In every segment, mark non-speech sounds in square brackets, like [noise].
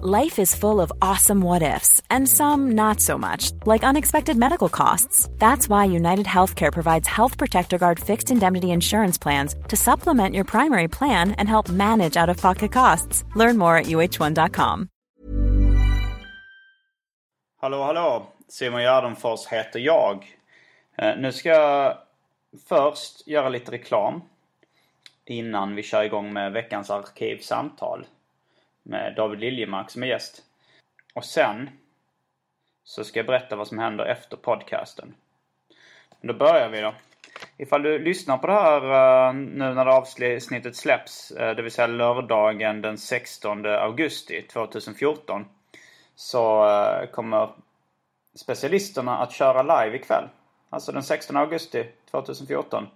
Life is full of awesome what ifs, and some not so much, like unexpected medical costs. That's why United Healthcare provides Health Protector Guard fixed indemnity insurance plans to supplement your primary plan and help manage out of pocket costs. Learn more at uh1.com. Hallå, hallå! Simon Gärdenfors heter jag. Eh, Nu ska jag först göra lite reklam innan vi kör igång med veckans arkivsamtal med David Liljemark som är gäst. Och sen så ska jag berätta vad som händer efter podcasten. Men då börjar vi då. Ifall du lyssnar på det här eh, nu när avsnittet släpps, eh, det vill säga lördagen den 16 augusti 2014, så eh, kommer specialisterna att köra live ikväll. Alltså den 16 augusti 2014.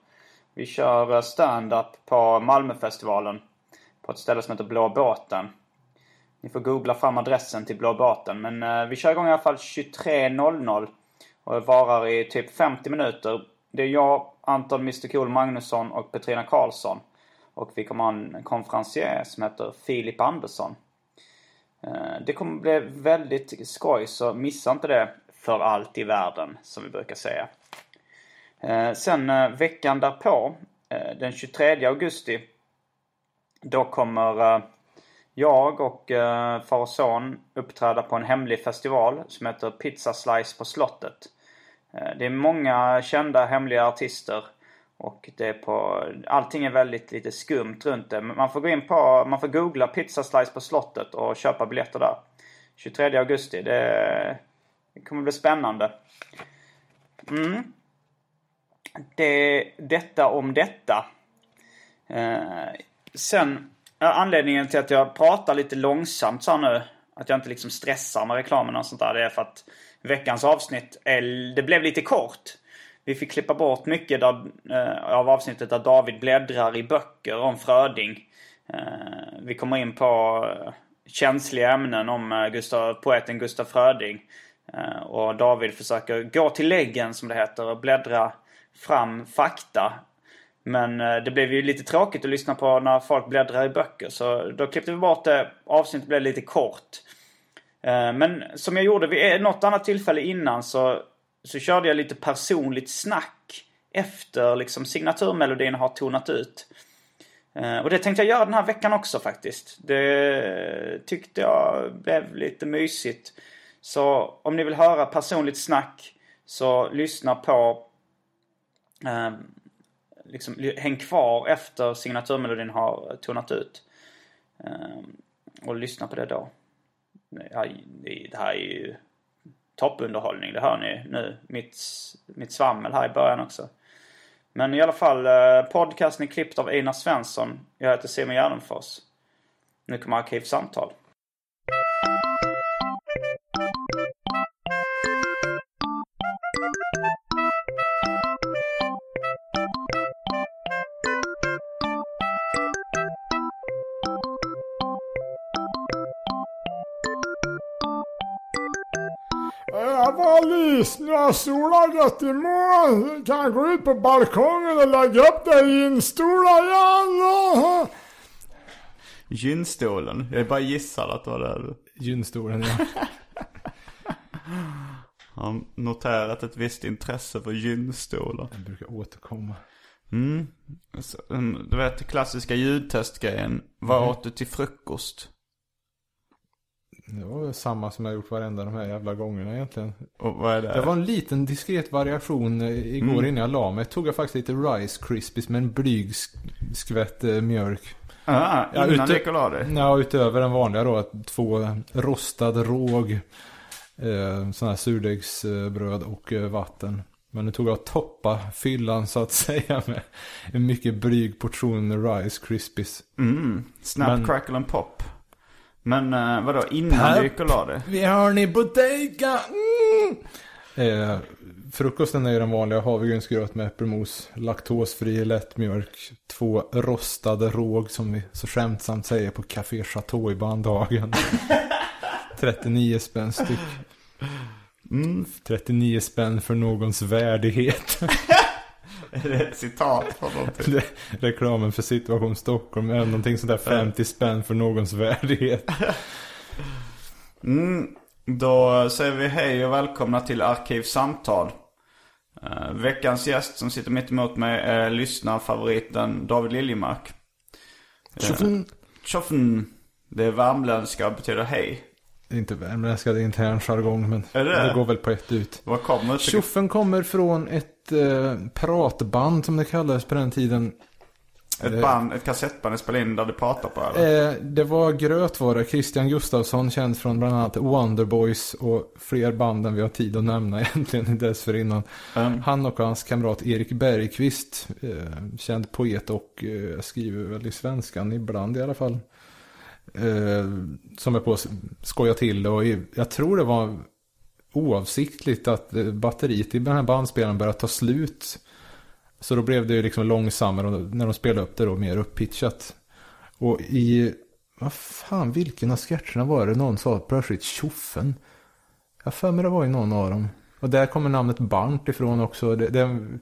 Vi kör stand-up på Malmöfestivalen på ett ställe som heter Blå båten. Ni får googla fram adressen till Blå båten. Men eh, vi kör igång i alla fall 23.00 och varar i typ 50 minuter. Det är jag, Anton Mr Cool Magnusson och Petrina Karlsson. Och vi kommer ha en konferencier som heter Filip Andersson. Eh, Det kommer bli väldigt skoj så missa inte det för allt i världen som vi brukar säga. Eh, Sen eh, veckan därpå, eh, den 23 augusti, då kommer eh, jag och eh, far och son uppträda på en hemlig festival som heter Pizza Slice på slottet. Eh, Det är många kända hemliga artister och det är på, allting är väldigt lite skumt runt det. Men Man får gå in på, man får googla Pizza Slice på slottet och köpa biljetter där. 23 augusti, det, det kommer bli spännande. Mm. Det, detta om detta. Eh, sen, anledningen till att jag pratar lite långsamt så här nu, att jag inte liksom stressar med reklamen och sånt där, det är för att veckans avsnitt, är, det blev lite kort. Vi fick klippa bort mycket där, eh, av avsnittet där David bläddrar i böcker om Fröding. Eh, vi kommer in på eh, känsliga ämnen om eh, Gustav, poeten Gustaf Fröding. Eh, och David försöker gå till läggen som det heter och bläddra fram fakta. Men eh, det blev ju lite tråkigt att lyssna på när folk bläddrar i böcker så då klippte vi bort det. Avsnittet blev lite kort. Eh, men som jag gjorde vid något annat tillfälle innan så, så körde jag lite personligt snack efter liksom signaturmelodin har tonat ut. Eh, och det tänkte jag göra den här veckan också faktiskt. Det tyckte jag blev lite mysigt. Så om ni vill höra personligt snack så lyssna på ehm, liksom, häng kvar efter signaturmelodin har tonat ut. Eh, och lyssna på det då. Ja, det här är ju toppunderhållning, det hör ni nu. Mitt, mitt svammel här i början också. Men i alla fall, eh, podcasten är klippt av Einar Svensson. Jag heter Simon Gärdenfors. Nu kommer Arkivsamtal. Solen gött i morgon. Kan gå ut på balkongen och lägga upp dig i en stolar igen? Gynstolen. Jag bara gissar att det var det. Gynstolen ja. [laughs] Har noterat ett visst intresse för gynstolar. Den brukar återkomma. Mm. Mm, Du vet klassiska ljudtestgrejen. Vad åt du till frukost? Det var samma som jag gjort varenda de här jävla gångerna egentligen. Och vad är det? Det var en liten diskret variation eh, igår Mm. innan jag la mig. Tog jag faktiskt lite Rice Krispies med en blyg sk- skvätt eh, mjölk. Ah, Ja, innan la dig? Ja, utöver den vanliga då. att Två rostad råg. Eh, sån här surdegsbröd och eh, vatten. Men nu tog jag toppa fyllan så att [laughs] säga med en mycket blyg portion Rice Krispies. Mm. Snap, Men- crackle and pop. Men uh, vadå, innan Pep. du gick och la dig? Vi har ni bodega! Mm. Eh, frukosten är ju den vanliga havregrynsgröt med äppelmos, laktosfri lättmjölk, två rostade råg som vi så skämtsamt säger på Café Chateau i Bandhagen. [laughs] 39 spänn styck. Mm. 39 spänn för någons värdighet. [laughs] Är det ett citat från någonting? Det- Reklamen för Situation Stockholm är någonting sådär 50 spänn för någons värdighet. Mm. Då säger vi hej och välkomna till Arkivsamtal. Eh, veckans gäst som sitter mitt emot mig är lyssnarfavoriten David Liljemark. Tjoffen! Tjoffen. Det är värmländska och betyder hej. Det är inte värmländska, det är intern jargong men Är det? det går väl på ett ut. Var kommer? Tjoffen kommer från ett eh, pratband som det kallades på den tiden. Ett band, ett kassettband ni spelade in där du pratar på eller? Eh, det var grötvara Christian Gustafsson, känd från bland annat Wonderboys och fler band än vi har tid att nämna [laughs] egentligen dessförinnan. Mm. Han och hans kamrat Erik Bergqvist, eh, känd poet och eh, skriver väl i svenskan ibland i alla fall. Eh, som är på att skoja till och jag tror det var oavsiktligt att eh, batteriet i den här bandspelaren började ta slut. Så då blev det ju liksom långsammare när de spelade upp det då mer uppitchat. Och i, vad fan, vilken av sketcherna var det någon sa plötsligt tjoffen? Jag för mig det var i någon av dem. Och där kommer namnet Barnt ifrån också. Det, det är en,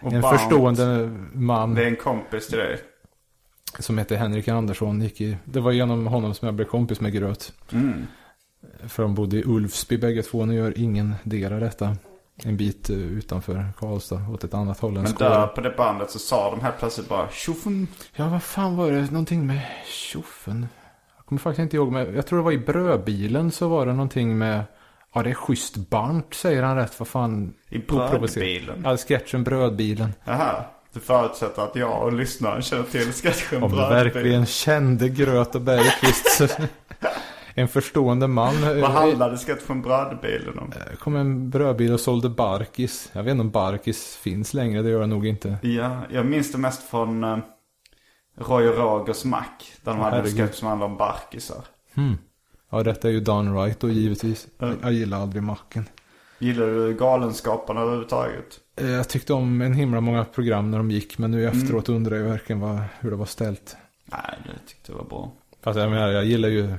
en Barnt, förstående man Det är en kompis till dig. som heter Henrik Andersson. Gick i, det var genom honom som jag blev kompis med Gröt. Mm. För de bodde i Ulfsby bägge två. Nu gör ingen del av detta. En bit eh, utanför Karlstad, åt ett annat håll än Men där på det bandet så sa de här plötsligt bara tjoffen. Ja, vad fan var det? Någonting med tjoffen. Jag kommer faktiskt inte ihåg. Men jag tror det var i brödbilen så var det någonting med... Ja, det är schysst barnt, säger han rätt. Vad fan. I brödbilen? Ja, sketchen Brödbilen. Jaha. Du förutsätter att jag och lyssnaren känner till sketchen Om du verkligen kände Gröt och Bergqvist. [laughs] en förstående man. Vad handlade sketchen brödbilen om? Det kom en brödbil och sålde Barkis. Jag vet inte om Barkis finns längre, det gör det nog inte. Ja, jag minns det mest från uh, Roy och Rogers mack. Där de hade en sketch som handlade om barkisar. Ja, detta är ju done right då givetvis. Mm. Jag gillar aldrig macken. Gillar du Galenskaparna överhuvudtaget? Eh, Jag tyckte om en himla många program när de gick. Men nu efteråt undrar jag verkligen vad, hur det var ställt. Nej, det tyckte jag var bra. Fast jag menar, jag gillar ju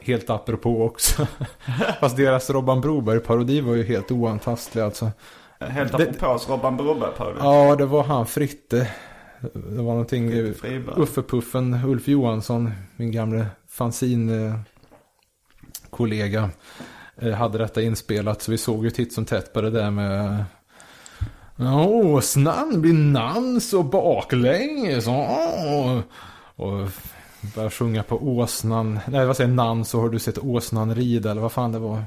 helt apropå också. [laughs] Fast deras Robban Broberg-parodi var ju helt oantastlig alltså. Helt apropå så Robban Broberg på det. Ja, det var han Fritte. Det var någonting... eh. Uffe-puffen Ulf Johansson, min gamle fanzine-kollega, eh, hade detta inspelat. Så vi såg ju titt som tätt på det där med Åsnan blir nans och baklänges. Åh. Och började sjunga på åsnan. Nej, vad säger nan så har du sett åsnan rida eller vad fan det var.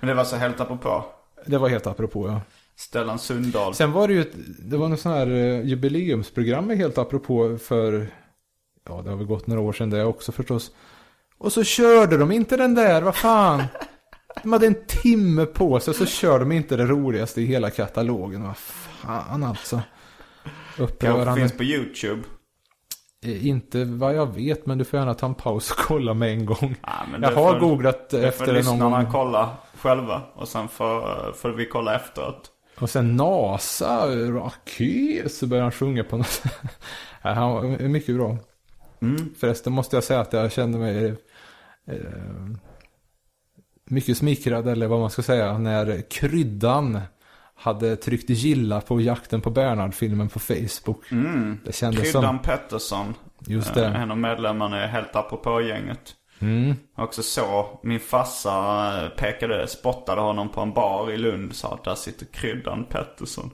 Men det var så helt apropå. Det var helt apropå ja. Stellan Sundahl. Sen var det ju ett, det var något sån här eh, jubileumsprogram helt apropå för, ja det har väl gått några år sedan det också förstås. Och så körde de inte den där, vad fan. De hade en timme på sig så körde de inte det roligaste i hela katalogen. Vad fan alltså. Kanske Upprörande. finns på YouTube. Eh, Inte vad jag vet, men du får gärna ta en paus och kolla med en gång. Ja, jag det har får- googlat Det får efter det någon gång. kolla själva. Och sen får, får vi kolla efteråt. Och sen NASA, Raket, så börjar han sjunga på något. Nej, [laughs] han var mycket bra. Mm. Förresten måste jag säga att jag kände mig eh, mycket smickrad, eller vad man ska säga, när Kryddan hade tryckt gilla på jakten på Bernhard-filmen på Facebook. Det kändes Kryddan som... Pettersson. Just eh, det. En av medlemmarna är helt apropå-gänget. Mm. Också så, min farsa eh, pekade, spottade honom på en bar i Lund. Sa att där sitter Kryddan Pettersson.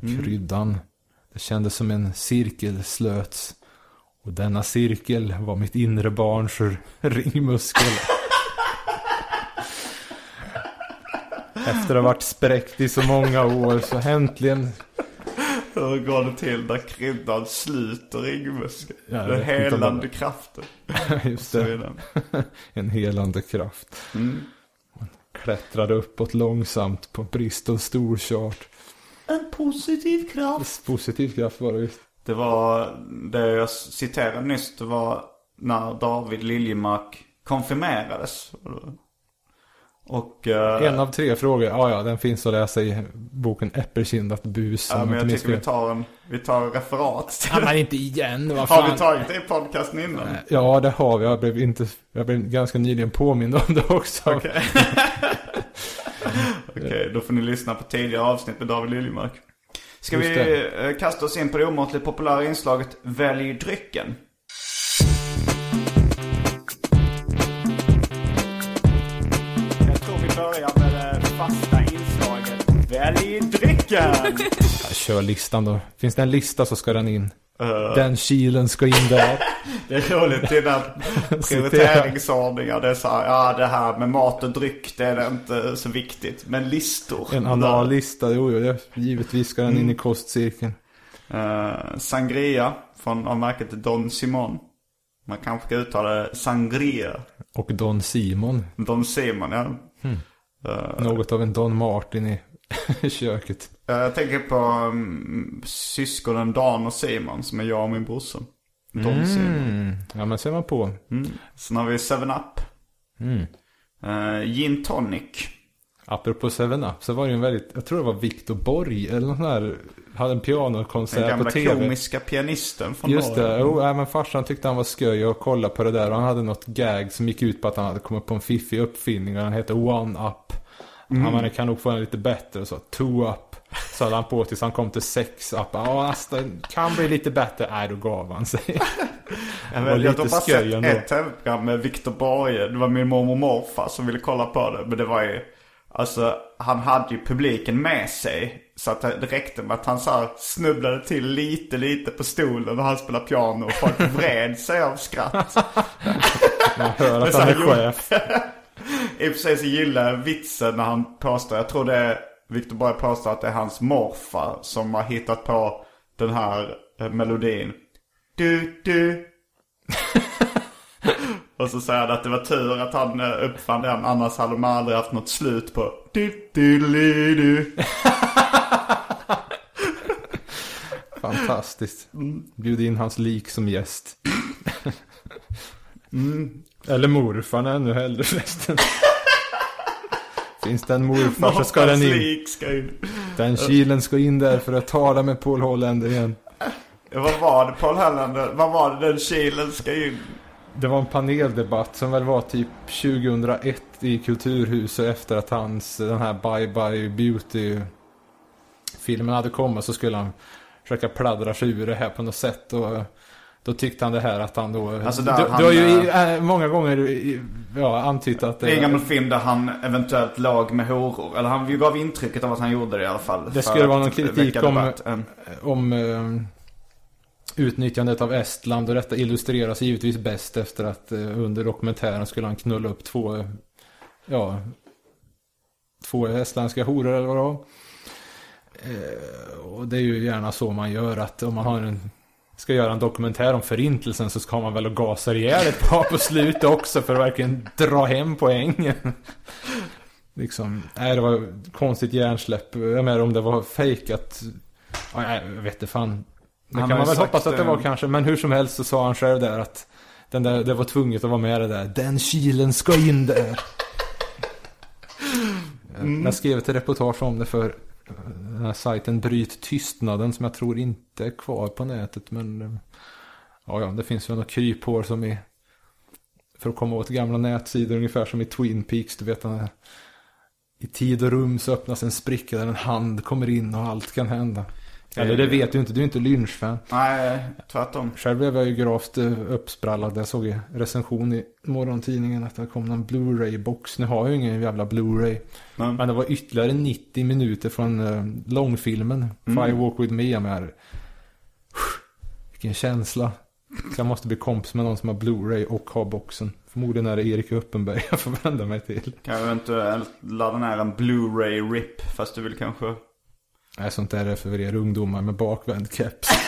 Kryddan. Det kändes som en cirkel slöts. Och denna cirkel var mitt inre barns [laughs] ringmuskel. Efter att ha varit spräckt i så många år så äntligen Hur går det till när kryddan sluter ringmuskeln? Den helande det- kraften. [laughs] Just det. [laughs] En helande kraft. Mm. klättrade uppåt långsamt på Bristol storchart. En positiv kraft. Positiv kraft var det visst. Det var det jag citerade nyss. Det var när David Liljemark konfirmerades. Och... eh, En av tre frågor, ja ja, den finns att läsa i boken Äppelkindat bus. ja, men jag tycker vi tar en, vi tar referat. Ja, men inte igen, vad Har fan. vi tagit det i podcasten innan? Ja, det har vi. Jag blev, inte, jag blev ganska nyligen påmind om det också. Okej. [laughs] Okej, då får ni lyssna på tidigare avsnitt med David Liljemark. Ska Just vi eh, kasta oss in på det omåttligt populära inslaget Välj drycken? Jag kör listan då. Finns det en lista så ska den in. Eh, Den kilen ska in där. [laughs] Det är roligt dina [laughs] prioriteringsordningar. Det är så här, ja det här med mat och dryck det är inte så viktigt. Men listor. En anal lista, jo, jo, givetvis ska den in i kostcirkeln. Eh, sangria från av märket Don Simon. Man kanske ska uttala det sangria. Och Don Simon. Don Simon, ja. Eh, Något av en Don Martin i [laughs] köket. eh, jag tänker på um, syskonen Dan och Simon som är jag och min brorsa. Don Simon. Mm. Ja, men ser man på. Mm. Sen har vi 7-Up. Mm. Uh, gin tonic. Apropå 7-Up så var det ju en väldigt, jag tror det var Victor Borg eller någon sån här, hade en Den pianokonsert på gamla tv. komiska pianisten från Just Norge. det, nej, men farsan tyckte han var sköj och kolla på det där. Och han hade något gag som gick ut på att han hade kommit på en fiffig uppfinning och han hette One Up. Mm. Han bara, kan nog få en lite bättre och så Two Up. Så hade han på tills han kom till Sex Up. Ja, den kan bli lite bättre. Nej, då gav han sig. [laughs] Jag, var vet, jag lite har bara sett ändå. ett tv-program med Viktor Borge. Det var min mormor och morfar som ville kolla på det. Men det var ju, alltså han hade ju publiken med sig. Så att det det räckte med att han så här snubblade till lite, lite på stolen när han spelade piano. Och folk vred sig av skratt. Man hör att han är chef. [laughs] I och för sig så gillar jag vitsen när han påstår, jag tror det är Viktor Borg påstår att det är hans morfar som har hittat på den här eh, melodin. Du, du. [laughs] Och så säger han att det var tur att han eh, uppfann den, annars hade de aldrig haft något slut på du, du, du, du. Fantastiskt. Bjud in hans lik som gäst. [laughs] Eller morfar ännu hellre förresten. Finns det en morfar så ska den in. ska in. Den kilen ska in där för att tala med Paul Hollander igen. Vad var det Paul Hellander, vad var det den kilen ska in? Det var en paneldebatt som väl var typ 2001 i Kulturhuset efter att hans, den här Bye Bye Beauty filmen hade kommit så skulle han försöka pladdra sig ur det här på något sätt och då tyckte han det här att han då... Alltså där du, han, du har ju eh, äh, många gånger ja, antytt att Det är en gammal film där han eventuellt låg med horor. Eller han gav intrycket av att han gjorde det i alla fall. Det skulle vara någon kritik om-. Mm. om eh, utnyttjandet av Estland och detta illustreras givetvis bäst efter att eh, under dokumentären skulle han knulla upp två, eh, ja, två estländska horor eller vad det var. Eh, och det är ju gärna så man gör att om man har en, ska göra en dokumentär om förintelsen så ska man väl och gasa ihjäl ett par på slutet också för att verkligen dra hem poängen. liksom, nej det var konstigt hjärnsläpp. Jag menar om det var fejkat. Jag vet inte fan. Det Han kan man väl hoppas att det var eh, kanske. Men hur som helst så sa han själv där att den där, det var tvunget att vara med det där. Den kilen ska in där. Mm. Jag skrev ett reportage om det för den här sajten Bryt Tystnaden som jag tror inte är kvar på nätet. Men eh, ja, ja, det finns väl något kryphår som är för att komma åt gamla nätsidor ungefär som i Twin Peaks. Du vet den här, i tid och rum så öppnas en spricka där en hand kommer in och allt kan hända. Eller det vet du inte, du är inte lynchfan. Nej, tvärtom. Själv blev jag ju gravt eh, uppsprallad. Jag såg i recension i morgontidningen att det kom någon Blu-ray-box. Nu har jag ju ingen jävla Blu-ray. Men, Men det var ytterligare 90 minuter från uh, långfilmen. Fire Walk With Me. Jag menar, vilken känsla. Så jag måste bli kompis med någon som har Blu-ray och har boxen. Förmodligen är det Erik Uppenberg [laughs] jag får vända mig till. kan jag eventuellt ladda ner en Blu-ray RIP. Fast du vill kanske... Nej, sånt där är för er ungdomar med bakvänd keps. [laughs]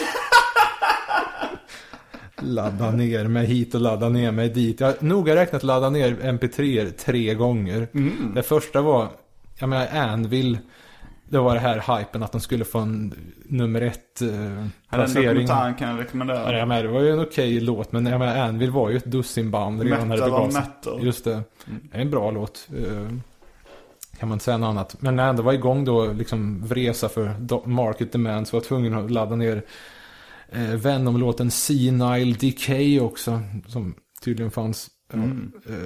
ladda ner mig hit och ladda ner mig dit. Jag har noga räknat ladda ner MP3 tre gånger. Det första var, jag menar Anvil. Det var det här hypen att de skulle få en nummer ett eh, Den placering. dokumentären kan jag rekommendera. Ja, jag menar, det var ju en okej låt, men jag menar, Anvil var ju ett dussinband redan när det Metal begav sig. metal. Just det. Det är en bra låt. eh, Kan man inte säga något annat. Men när jag ändå var igång då, liksom vresa för market demand, så var jag tvungen att ladda ner eh, Venom-låten Senile Decay också. Som tydligen fanns eh, Mm. eh, var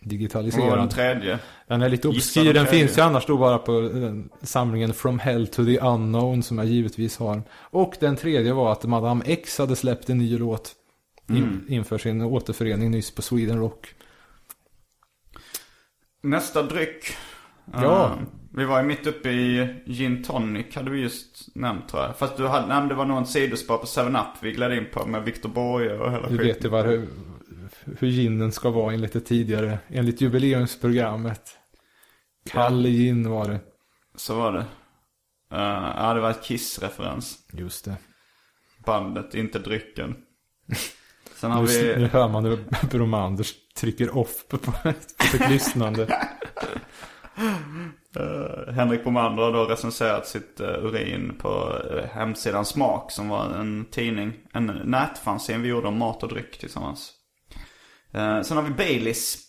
den digitaliserad. tredje? Den är lite obskyr. den finns ju annars då bara på den samlingen From Hell to the Unknown som jag givetvis har. Och den tredje var att Madame X hade släppt en ny låt. Mm. Inför sin återförening nyss på Sweden Rock. Nästa dryck. Ja. Eh, vi var ju mitt uppe i gin tonic hade vi just nämnt tror jag. Fast du hade, nej, det var nog en sidospår på 7-Up vi gled in på med Victor Borge och hela Du vet ju vad, hur, hur ginen ska vara enligt det tidigare, enligt jubileumsprogrammet. Kall gin var det. Så var det. Eh, ja, det var ett Kiss-referens. Just det. Bandet, inte drycken. [laughs] Sen har Nu, vi... nu hör man hur [laughs] Bromanders trycker off på, på, på sitt lyssnande. Uh, [laughs] Henrik Bomander har då recenserat sitt eh, urin på eh, hemsidan Smak som var en tidning, en nätfanzine vi gjorde om mat och dryck tillsammans. Uh, sen har vi Baileys.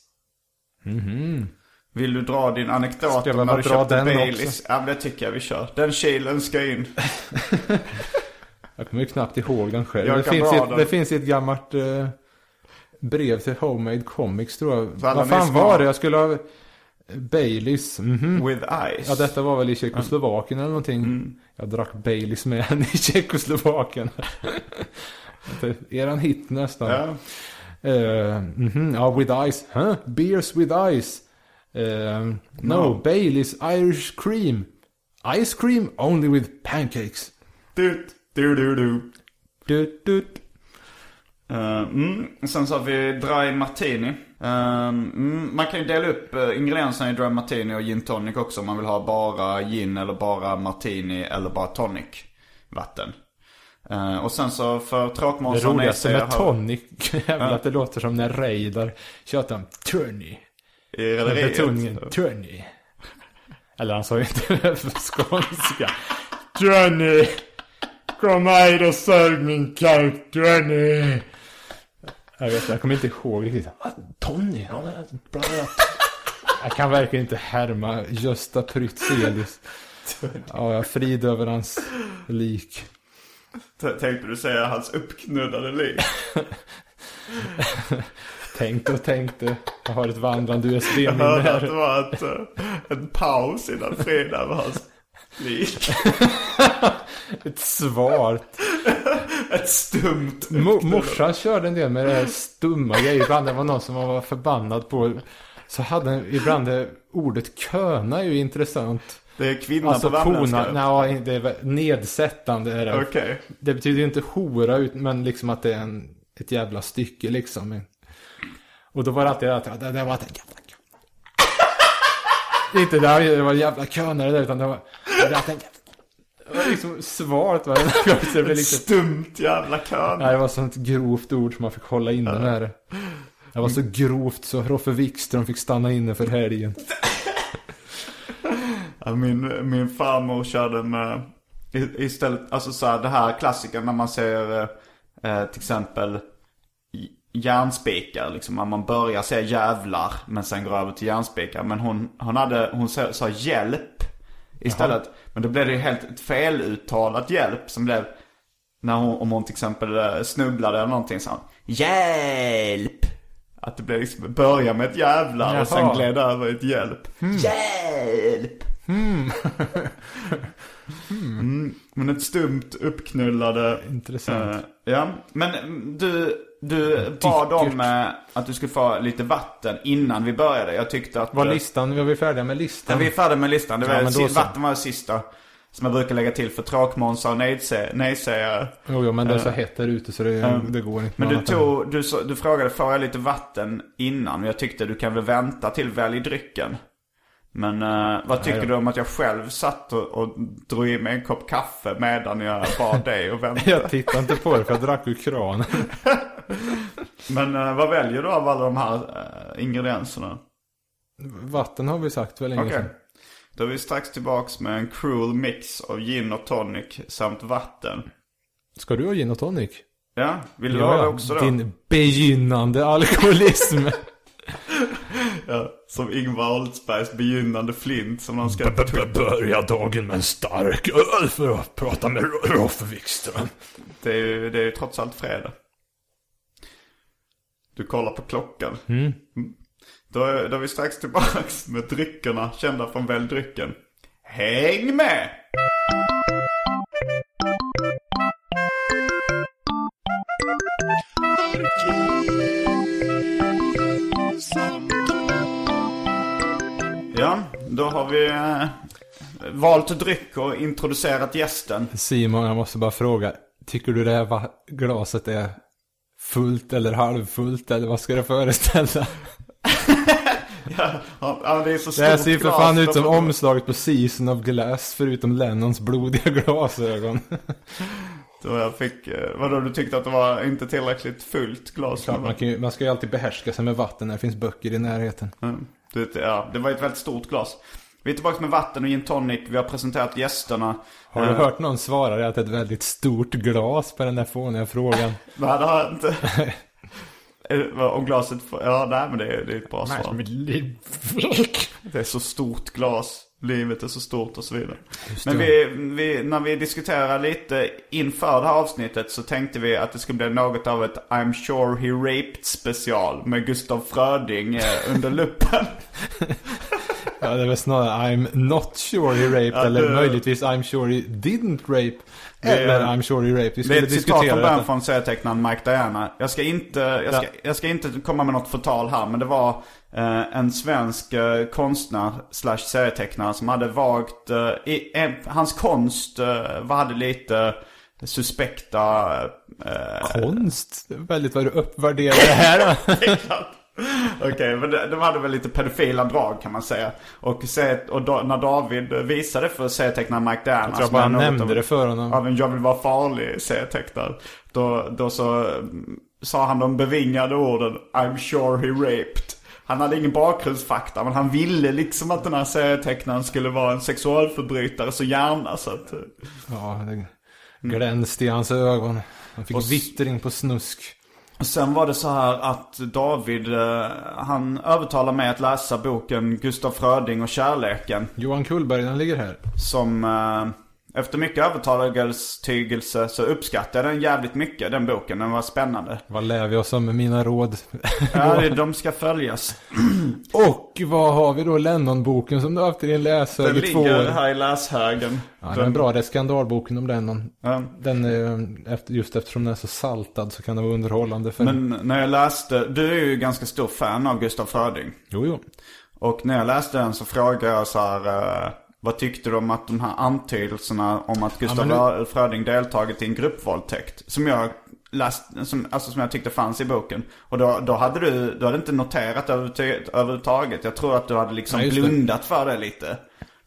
Vill du dra din anekdot om när du köpte Baileys? också? Ja men det tycker jag vi kör. Den kilen ska in. [laughs] Jag kommer ju knappt ihåg den själv. Det finns, ett, det finns ett gammalt eh, brev till Homemade Comics tror jag. Vad fan var det? Jag skulle ha... Baileys. mhm. With ice. Ja, detta var väl i Tjeckoslovakien eller någonting. Mm. Jag drack Baileys med henne i Tjeckoslovakien. [laughs] En hit nästan. Ja. Eh, mhm, ja, with ice. Huh? Beers with ice. Eh, no, No. Baileys Irish cream. Ice cream only with pancakes. Du, du, du, du. Du, du. Eh, mm. Sen så har vi Dry Martini. Eh, mm, man kan ju dela upp uh, ingredienserna i Dry Martini och gin tonic också om man vill ha bara gin eller bara martini eller bara tonic vatten. Eh, och sen så för Det tråkmånsar och roligaste med har- tonic [laughs] Ja. att det låter som när Reidar tjötar om Turney. i rederiet. betoningen Turney. Eller han sa ju inte det på skånska. Turney! Kom här och sörj min kalk, Turney! Jag vet jag kommer inte ihåg riktigt. Ah, Tony? Ja, det är bra. [laughs] Jag kan verkligen inte härma Gösta Prytzelius. Ja, jag frid över hans lik. T- Tänkte du säga hans uppknullade liv? [laughs] Tänkte och tänkte. Jag har ett vandrande Jag USB-minne hörde att det här. var ett, eh, en paus innan Frida över hans liv. [laughs] Ett svar. Ett stumt Mo- morsan körde en del med det här stumma grejer. Ibland det var någon som man var förbannad på. Så hade ibland det, ordet köna är ju intressant. Det är kvinnan Alltså på värmländska. nej det är nedsättande är det. Okej. Det betyder ju inte hora men liksom att det är en, ett jävla stycke liksom. Och då var det alltid att det, det var att jävla kö- [laughs] Inte där det var jävla könare där, utan det var, det var, att det var liksom svart varje gång. [laughs] Det blev liksom, stumt jävla kön. nej, det var sånt grovt ord som man fick hålla inne med det. Det var så grovt så Roffe Wikström fick stanna inne för helgen. Ja, min, min farmor körde med istället, alltså så här, det här klassiken när man ser eh, till exempel järnspikar liksom. Man börjar säga jävlar men sen går över till järnspikar. Men hon, hon hade, hon sa, sa hjälp istället. Men då blev det ju helt ett feluttalat hjälp som blev när hon, om hon till exempel eh, snubblade eller någonting så Hjälp! Att det blev liksom, börja med ett jävlar och sen Jaha. gled över ett hjälp. Hjälp! [laughs] Mm, men ett stumt uppknullade... Intressant. eh, ja, men du, du bad om eh, att du skulle få lite vatten innan vi började. Jag tyckte att... Var eh, listan, var vi färdiga med Ja, listan? vi är färdiga med listan. Det var Ja, men då si- så. vatten var det sista. Som jag brukar lägga till för tråkmånsar och nejsägare. Jo, jo, men det är så hett där ute så det, Mm. det går inte. Men du annat än- tog, du, du frågade får jag lite vatten innan? Men jag tyckte du kan väl vänta till välj drycken. Men eh, vad tycker du om att jag själv satt och, och drog i mig en kopp kaffe medan jag bad dig och väntade? [laughs] Jag tittade inte på det för jag drack ur kranen. [laughs] Men eh, vad väljer du av alla de här eh, ingredienserna? Vatten har vi sagt väl länge Okej. sedan. Då är vi strax tillbaks med en cruel mix av gin och tonic samt vatten. Ska du ha gin och tonic? Ja, vill du ha det också då? Din begynnande alkoholism. [laughs] Ja, som Ingvar Oldsbergs begynnande flint som han skrev på Twitter. Börja dagen med en stark öl för att prata med Roffe Wikström. Det är ju det är ju trots allt fredag. Du kollar på klockan. Mm. Då, är, då är vi strax tillbaks med dryckerna kända från Välj drycken. Häng med! Ja, då har vi eh, valt dryck och introducerat gästen. Simon, jag måste bara fråga. Tycker du det här glaset är fullt eller halvfullt eller vad ska det föreställa? [laughs] Ja, ja, det är så stort Det här ser för fan ut som omslaget på Season of Glass förutom Lennons blodiga [laughs] glasögon. Då jag fick, eh, vadå du tyckte att det var inte tillräckligt fullt glas? Klart, man, kan ju, man ska ju alltid behärska sig med vatten när det finns böcker i närheten. Mm. Det, ja, det var ett väldigt stort glas. Vi är tillbaka med vatten och gin tonic. Vi har presenterat gästerna. Har du Eh, hört någon svara det att det är ett väldigt stort glas på den där fåniga frågan? [laughs] Nej, det har jag inte. [laughs] Eh, Om glaset ja nej men det är, det är ett bra svar. Det är så stort glas. Livet är så stort och så vidare. Men vi, vi, när vi diskuterar lite inför det här avsnittet så tänkte vi att det skulle bli något av ett I'm sure he raped special med Gustav Fröding eh, under luppen. [laughs] Ja, det väl snarare I'm not sure he raped Ja, eller det- möjligtvis I'm sure he didn't rape. Eller I'm sure he raped. Vi Det är skulle ett citat från början från serietecknaren Mike Diana. Jag ska inte, jag ska, jag ska inte komma med något förtal här men det var eh, en svensk eh, konstnär slash serietecknare som hade vagt, eh, i, hans konst eh, var- hade lite suspekta eh, Konst? Väldigt vad du uppvärderar det här. [laughs] Okej, men de, de hade väl lite pedofila drag kan man säga. Och, se, och då, när David visade för serietecknaren Mike Diana. Jag tror bara något nämnde av- det för honom. Av en Jag vill vara farlig serietecknare. Då, då så mm, sa han de bevingade orden I'm sure he raped. Han hade ingen bakgrundsfakta men han ville liksom att den här serietecknaren skulle vara en sexualförbrytare så gärna så att... eh, Ja, det glänste i hans ögon. Han fick Och vittring på snusk. Sen var det så här att David, eh, han övertalade mig att läsa boken Gustav Fröding och kärleken. Johan Kullberg, den ligger här. Som eh, efter mycket övertygelse så uppskattade jag den jävligt mycket, den boken. Den var spännande. Vad lär vi oss om mina råd? Ja, det, [laughs] de ska följas. [clears throat] Och vad har vi då? Lennon-boken som du har haft i din läshög Den i två ligger år. här i läshögen. Ja, den är bra. Det är skandalboken om Lennon. Ja. Den, eh, efter, just eftersom den är så saltad så kan den vara underhållande för... Men när jag läste, du är ju ganska stor fan av Gustav Fröding. Jo, jo. Och när jag läste den så frågade jag så här, eh, vad tyckte du om att de här antydelserna om att Gustav men Fröding deltagit i en gruppvåldtäkt? Som jag läst, som, alltså som jag tyckte fanns i boken. Och då, då hade du, du hade inte noterat överhuvudtaget. Jag tror att du hade liksom det. blundat för det lite.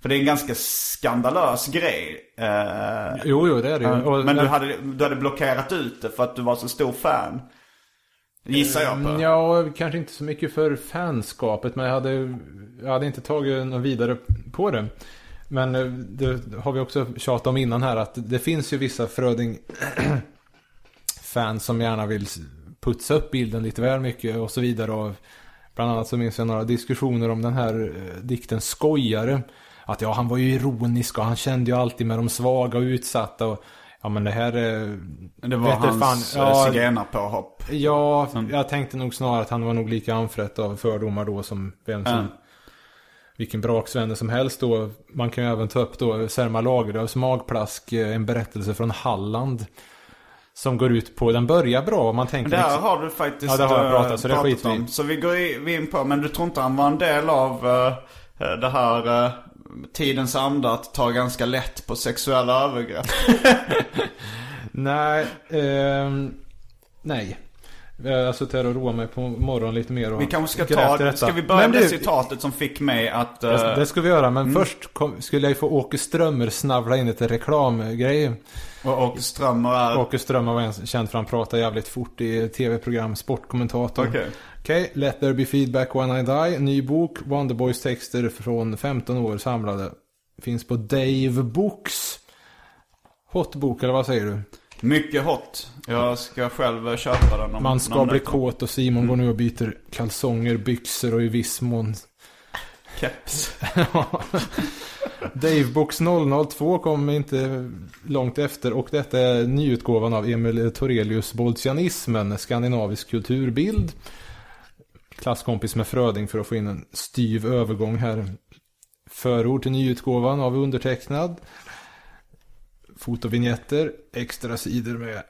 För det är en ganska skandalös grej. Eh, Jo, jo, det är det ju. Och- men du hade, du hade blockerat ut det för att du var så stor fan. Gissar jag på. Mm, Ja, kanske inte så mycket för fanskapet, men jag hade, jag hade inte tagit något vidare på det. Men eh, det har vi också tjatat om innan här, att det finns ju vissa Fröding [clears throat] fans som gärna vill putsa upp bilden lite väl mycket och så vidare. Och bland annat så minns jag några diskussioner om den här eh, dikten Skojare. Att ja, han var ju ironisk och han kände ju alltid med de svaga och utsatta. Och, ja, men det här... eh, Det var hans fan, ja, zigenarpåhopp. Ja, jag tänkte nog snarare att han var nog lika anfrätt av fördomar då som vem som... Ja. Vilken braksvänner som helst då. Man kan ju även ta upp då Selma Lagerlöfs magplask, eh, en berättelse från Halland. Som går ut på, den börjar bra och man tänker... Där liksom- har du faktiskt Ja, det har jag eh, pratat, så det pratat om. Så vi går in på, men du tror inte han var en del av eh, det här eh, tidens anda att ta ganska lätt på sexuella övergrepp? [laughs] Nej, ehm, nej. Jag har suttit här och roat mig på morgonen lite mer och Vi kanske ska ta, detta. ska vi börja Men med du, citatet som fick mig att... eh, Det, det ska vi göra, men först kom, skulle jag ju få Åke Strömmer snavla in lite reklamgrej. och, och Strömmer är... Åke Strömmer var en känd för han pratar jävligt fort i tv-program, sportkommentator. Okej. Okej, Let There Be Feedback When I Die, ny bok, Wonderboys texter från 15 år samlade. Finns på Dave Books. Hot bok, eller vad säger du? Mycket hot. Jag ska själv köpa den om Man ska bli vecka. kåt och Simon går nu och byter kalsonger, byxor och i viss mån Keps. [laughs] Dave Books 002 kom inte långt efter och detta är nyutgåvan av Emil Torelius Boltianismen, skandinavisk kulturbild. Klasskompis med Fröding för att få in en styv övergång här. Förord till nyutgåvan av undertecknad. Fotovinjetter, extra sidor med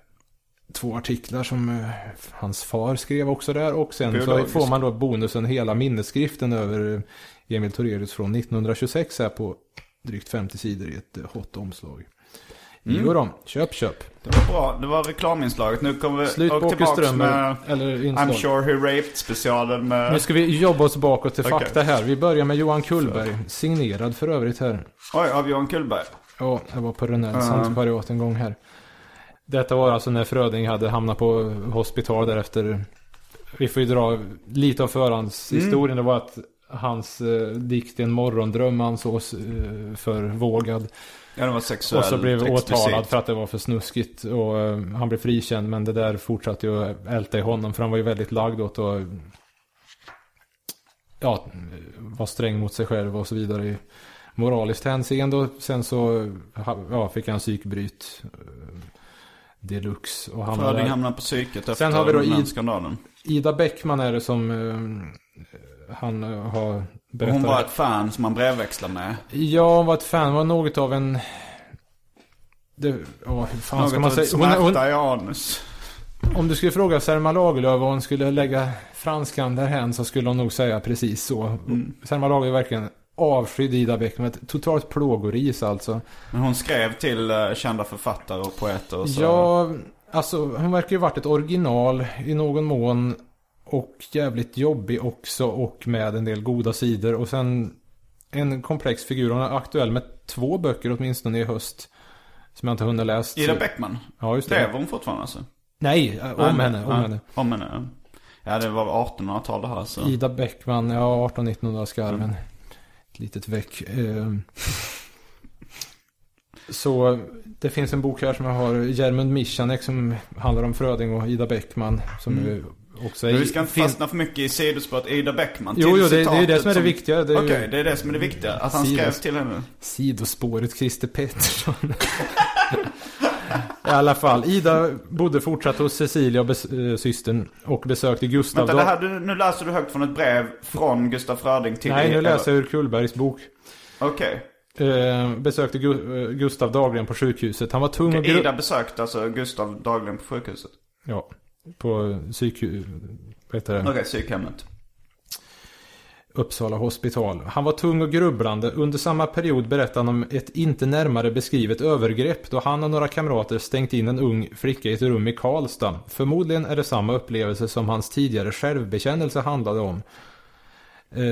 två artiklar som eh, hans far skrev också där. Och sen så får man då bonusen hela minnesskriften över eh, Emil Torelius från 1926 här på drygt 50 sidor i ett eh, hot omslag. Mm. Jo då, köp köp. Det var bra. Det var reklaminslaget. Nu kommer vi Slut på Strömmer, med eller I'm inslag. sure he raped specialen med... Nu ska vi jobba oss bakåt till Okej. fakta här. Vi börjar med Johan Kullberg, signerad för övrigt här. Oj, av Johan Kullberg. Ja, jag var på Rönnells Ja. antikvariat en gång här. Detta var alltså när Fröding hade hamnat på hospital därefter. Vi får ju dra lite av förhandshistorien. Det var att hans eh, dikt En morgondröm ansågs eh, för vågad. Ja, det var sexuellt Och så blev explicit. åtalad för att det var för snuskigt. Och eh, han blev frikänd. Men det där fortsatte ju att älta i honom. För han var ju väldigt lagd åt att ja, vara sträng mot sig själv och så vidare moraliskt hänseende. Och sen så ja, fick han psykbryt eh, deluxe. Och hamnade Fröding hamnade på psyket efter Sen har vi då den skandalen. Ida Bäckman är det som eh, han eh, har berättat. hon var ett fan som man brevväxlade med. Ja, hon var ett fan. Hon var något av en... Det, ja, hur fan Något ska man säga? Hon, hon, i anus. om du skulle fråga Selma Lagerlöf vad hon skulle lägga franskan därhän så skulle hon nog säga precis så. Mm. Selma Lagerlöf är verkligen avskydd Ida Bäckman. Ett totalt plågoris alltså. Men hon skrev till eh, kända författare och poeter och så. Ja, alltså hon verkar ju varit ett original i någon mån. Och jävligt jobbig också och med en del goda sidor. Och sen en komplex figur. Hon är aktuell med två böcker åtminstone i höst. Som jag inte hunnit läst. Ida Bäckman. Ja, just det. Lever hon fortfarande alltså? Nej, om Nej, henne. Om ja, henne. Om henne, ja. Ja, det var 1800-tal det här så. Ida Bäckman, ja 18-1900 skarven. Litet väck. Eh, Så det finns en bok här som jag har, Jermund Michanek som handlar om Fröding och Ida Bäckman. Som ju också är... Men vi ska inte fastna för mycket i sidospåret Ida Bäckman. Jo, jo, det, det är det som är det viktiga. Det är Okej, ju det är det som är det viktiga. Att han Sidos- skrev till henne. sidospåret Christer Pettersson. [laughs] I alla fall, Ida bodde fortsatt hos Cecilia bes- eh, systern och besökte Gustav Vänta, det här, du, nu läser du högt från ett brev från Gustaf Fröding till Nej, nu läser jag ur Kullbergs bok. Okej. Eh, besökte Gu- eh, Gustav dagligen på sjukhuset. Han var tung och gru- Ida besökte alltså Gustav dagligen på sjukhuset. Ja, på psyk... Vad heter det? Okej, psykhemmet. Uppsala hospital. Han var tung och grubblande. Under samma period berättade han om ett inte närmare beskrivet övergrepp då han och några kamrater stängt in en ung flicka i ett rum i Karlstad. Förmodligen är det samma upplevelse som hans tidigare självbekännelse handlade om. Eh,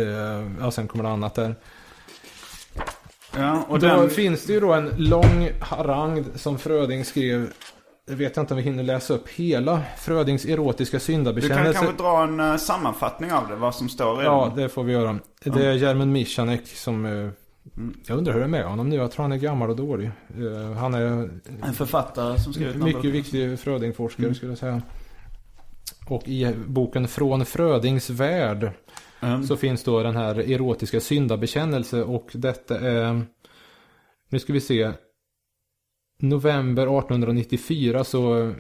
ja, sen kommer det annat där. Ja, och Och då den... finns det ju då en lång harang som Fröding skrev. Jag vet inte om vi hinner läsa upp hela Frödings erotiska Du kan syndabekännelse. kanske dra en eh, sammanfattning av det, vad som står i Ja, den. det får vi göra. Det är Jermund Michanek som... eh, Jag undrar hur det är med honom nu. Jag tror han är gammal och dålig. Eh, Han är En författare som skrivit mycket viktig Frödingforskare skulle jag säga. Och i boken Från Frödings värld Mm. så finns då den här erotiska syndabekännelse och detta är... Nu ska vi se. November 1894 så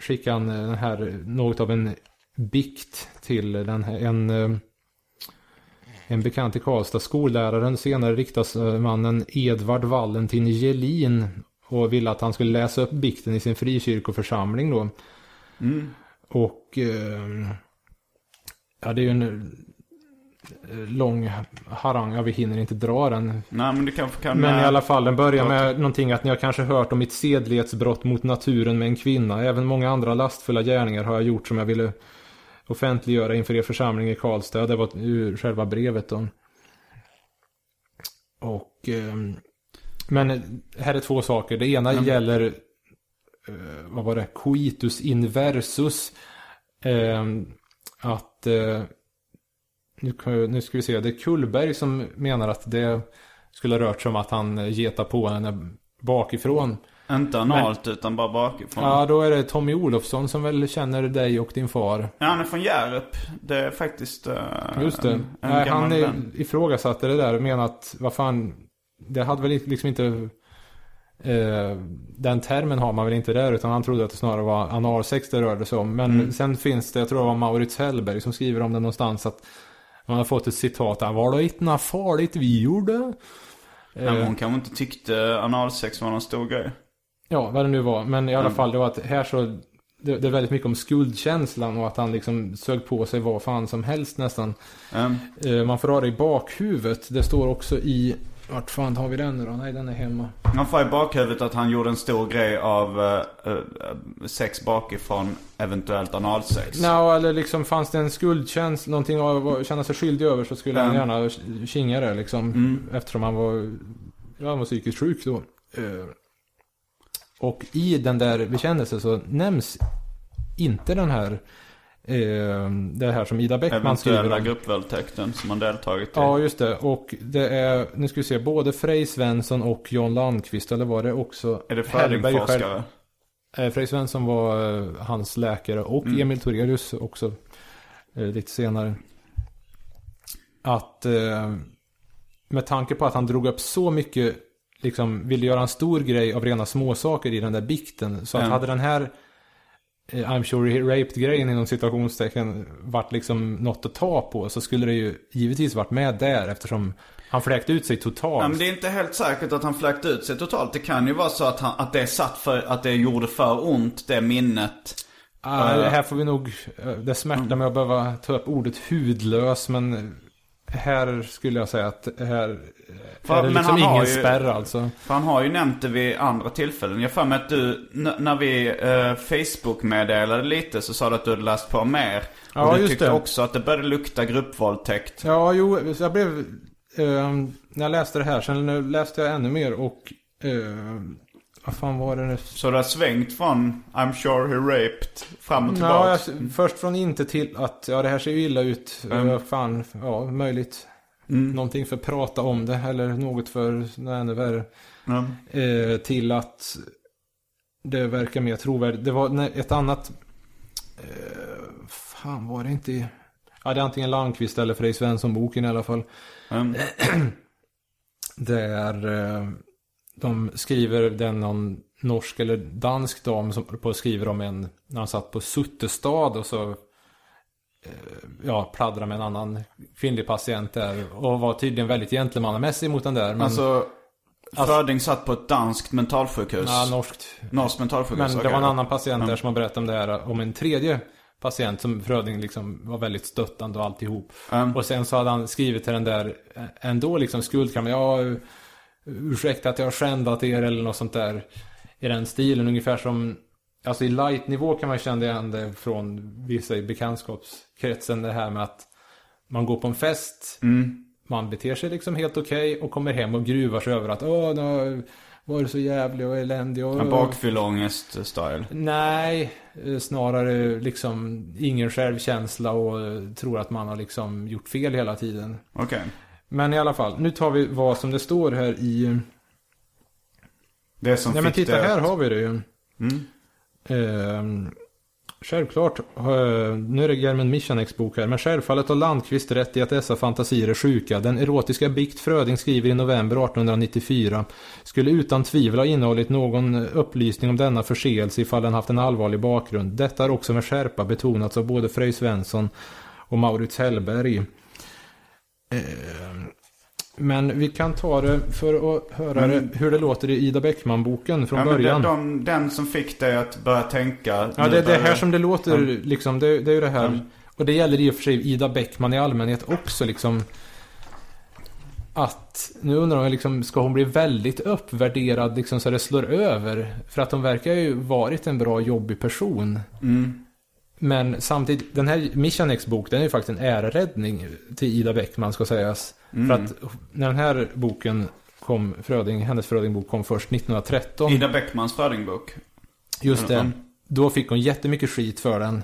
skickade han den här, något av en bikt till den här, en, eh, en bekant i Karlstad, skolläraren, senare riksdagsmannen Edvard Valentin Gelin och ville att han skulle läsa upp bikten i sin frikyrkoförsamling då. Mm. Och eh, ja, det är ju en eh, lång harang. Ja, vi hinner inte dra den. Nej, men kanske kan... Men i eh, alla fall, den börjar med någonting att ni har kanske hört om mitt sedlighetsbrott mot naturen med en kvinna. Även många andra lastfulla gärningar har jag gjort som jag ville offentliggöra inför er församling i Karlstad. Det var ur själva brevet då. Och... ehm, men här är två saker. Det ena gäller... eh, vad var det? Coitus inversus. Ehm, att... nu, ska vi se. Det är Kullberg som menar att det skulle ha rört sig om att han getar på henne bakifrån. Inte analt utan bara bakifrån. Ja, då är det Tommy Olofsson som väl känner dig och din far. Ja, han är från Hjärup. Det är faktiskt uh, Just det. en, en Nej, han är, vän. ifrågasatte det där och menade att, vad fan, det hade väl liksom inte, eh, den termen har man väl inte där, utan han trodde att det snarare var analsex det rörde sig om. Men Mm. sen finns det, jag tror det var Maurits Hellberg som skriver om det någonstans, att man har fått ett citat där, var det inte något farligt vi gjorde? Men Eh, hon kanske inte tyckte analsex var någon stor grej. Ja, vad det nu var. Men i alla Mm. fall, det var att här så... Det, det är väldigt mycket om skuldkänslan och att han liksom sög på sig vad fan som helst nästan. Um, Eh, man får ha det i bakhuvudet. Det står också i... Vart fan har vi den nu då? Nej, den är hemma. han får i bakhuvudet att han gjorde en stor grej av eh, sex bakifrån, eventuellt analsex. Nå, eller liksom fanns det en skuldkänsla, någonting av att känna sig skyldig över så skulle han Mm. gärna kinga det liksom. Mm. Eftersom han var, ja, han var psykiskt sjuk då. Eh, och i den där bekännelsen så nämns inte den här, det här som Ida Bäckman skriver Eventuella om. gruppvåldtäkten som han deltagit i. Ja, just det. Och det är, nu ska vi se, både Frej Svensson och John Landqvist, eller var det också Är det? Frödingforskare? Eh, Frej Svensson var eh, hans läkare och Mm. Emil Torelius också eh, lite senare. Att med tanke på att han drog upp så mycket, liksom ville göra en stor grej av rena småsaker i den där bikten. Så att Ja. hade den här I'm sure he raped-grejen inom situationstecken varit liksom något att ta på så skulle det ju givetvis varit med där eftersom han fläkte ut sig totalt. Ja, men det är inte helt säkert att han fläkte ut sig totalt. Det kan ju vara så att, han, att det satt för, att det gjorde för ont, det minnet. Ah, Eh. här får vi nog, eh, det smärtar mig att behöva ta upp ordet hudlös, men här skulle jag säga att här För- är det men liksom ingen ju- spärr alltså. För han har ju nämnt det vid andra tillfällen. Jag för mig att du, när vi eh, Facebook-meddelade lite så sa du att du hade läst på mer. Ja, och du just tyckte det. också att det började lukta gruppvåldtäkt. Ja, jo, jag blev, eh, när jag läste det här, sen läste jag ännu mer och, eh, vad fan var det nu? Så det har svängt från I'm sure he raped fram och Ja, tillbaks. jag, först från inte till att, ja det här ser ju illa ut, Mm. Fan, ja möjligt. Mm. Någonting för att prata om det, eller något för, ännu värre. Ja. eh, till att det verkar mer trovärdigt. Det var ett annat... Eh, fan var det inte. Ja, det är antingen Landqvist eller Frej Svensson-boken i alla fall. Mm. [clears throat] Där eh, de skriver, den någon norsk eller dansk dam som på skriver om en, när han satt på Suttestad och så eh, ja, pladdra med en annan kvinnlig patient där. Och var tydligen väldigt gentlemannamässig mot den där. Men, Alltså, Fröding satt på ett danskt mentalsjukhus. ja, norskt. Norskt mentalsjukhus. Men det var en annan patient där som har berättat om det här. Om en tredje patient som Fröding liksom var väldigt stöttande och alltihop. Mm. Och sen så hade han skrivit till den där eh, ändå liksom skuldkammaren. Ja, ursäkta att jag har skändat er eller något sånt där. I den stilen ungefär som Alltså i light-nivå kan man känna igen det från vissa i bekantskapskretsen. Det här med att man går på en fest. Mm. Man beter sig liksom helt okej och kommer hem och gruvar sig över att åh, nu var det så jävlig och eländig. Och, En bakfylleångest-style. Nej, eh, snarare liksom ingen självkänsla och eh, tror att man har liksom gjort fel hela tiden. Okej. Men i alla fall, nu tar vi vad som det står här i... Det som Nej men titta det här har vi det ju. Mm. Ehm, självklart, eh, nu är det Germen Michaneks bok här, men självfallet har Landqvist rätt i att dessa fantasier är sjuka. Den erotiska bikt Fröding skriver i november 1894 skulle utan tvivel ha innehållit någon upplysning om denna förseelse ifall den haft en allvarlig bakgrund. Detta har också med skärpa betonats av både Frej Svensson och Maurits Hellberg. Ehm, Men vi kan ta det för att höra Men- hur det låter i Ida Bäckman-boken från Ja, början. det, de, den som fick dig att börja tänka. Ja, det är det här som det låter Mm. liksom. Det, det är ju det här. Mm. Och det gäller i och för sig Ida Bäckman i allmänhet också liksom. Att, nu undrar jag liksom, ska hon bli väldigt uppvärderad liksom så det slår över? För att hon verkar ju varit en bra jobbig person. Mm. Men samtidigt, den här Michanex bok, den är ju faktiskt en äreräddning till Ida Bäckman ska sägas. För att när den här boken kom, Fröding, hennes Frödingbok kom först 1913. Ida Bäckmans Frödingbok. Just det. Mm. Då fick hon jättemycket skit för den.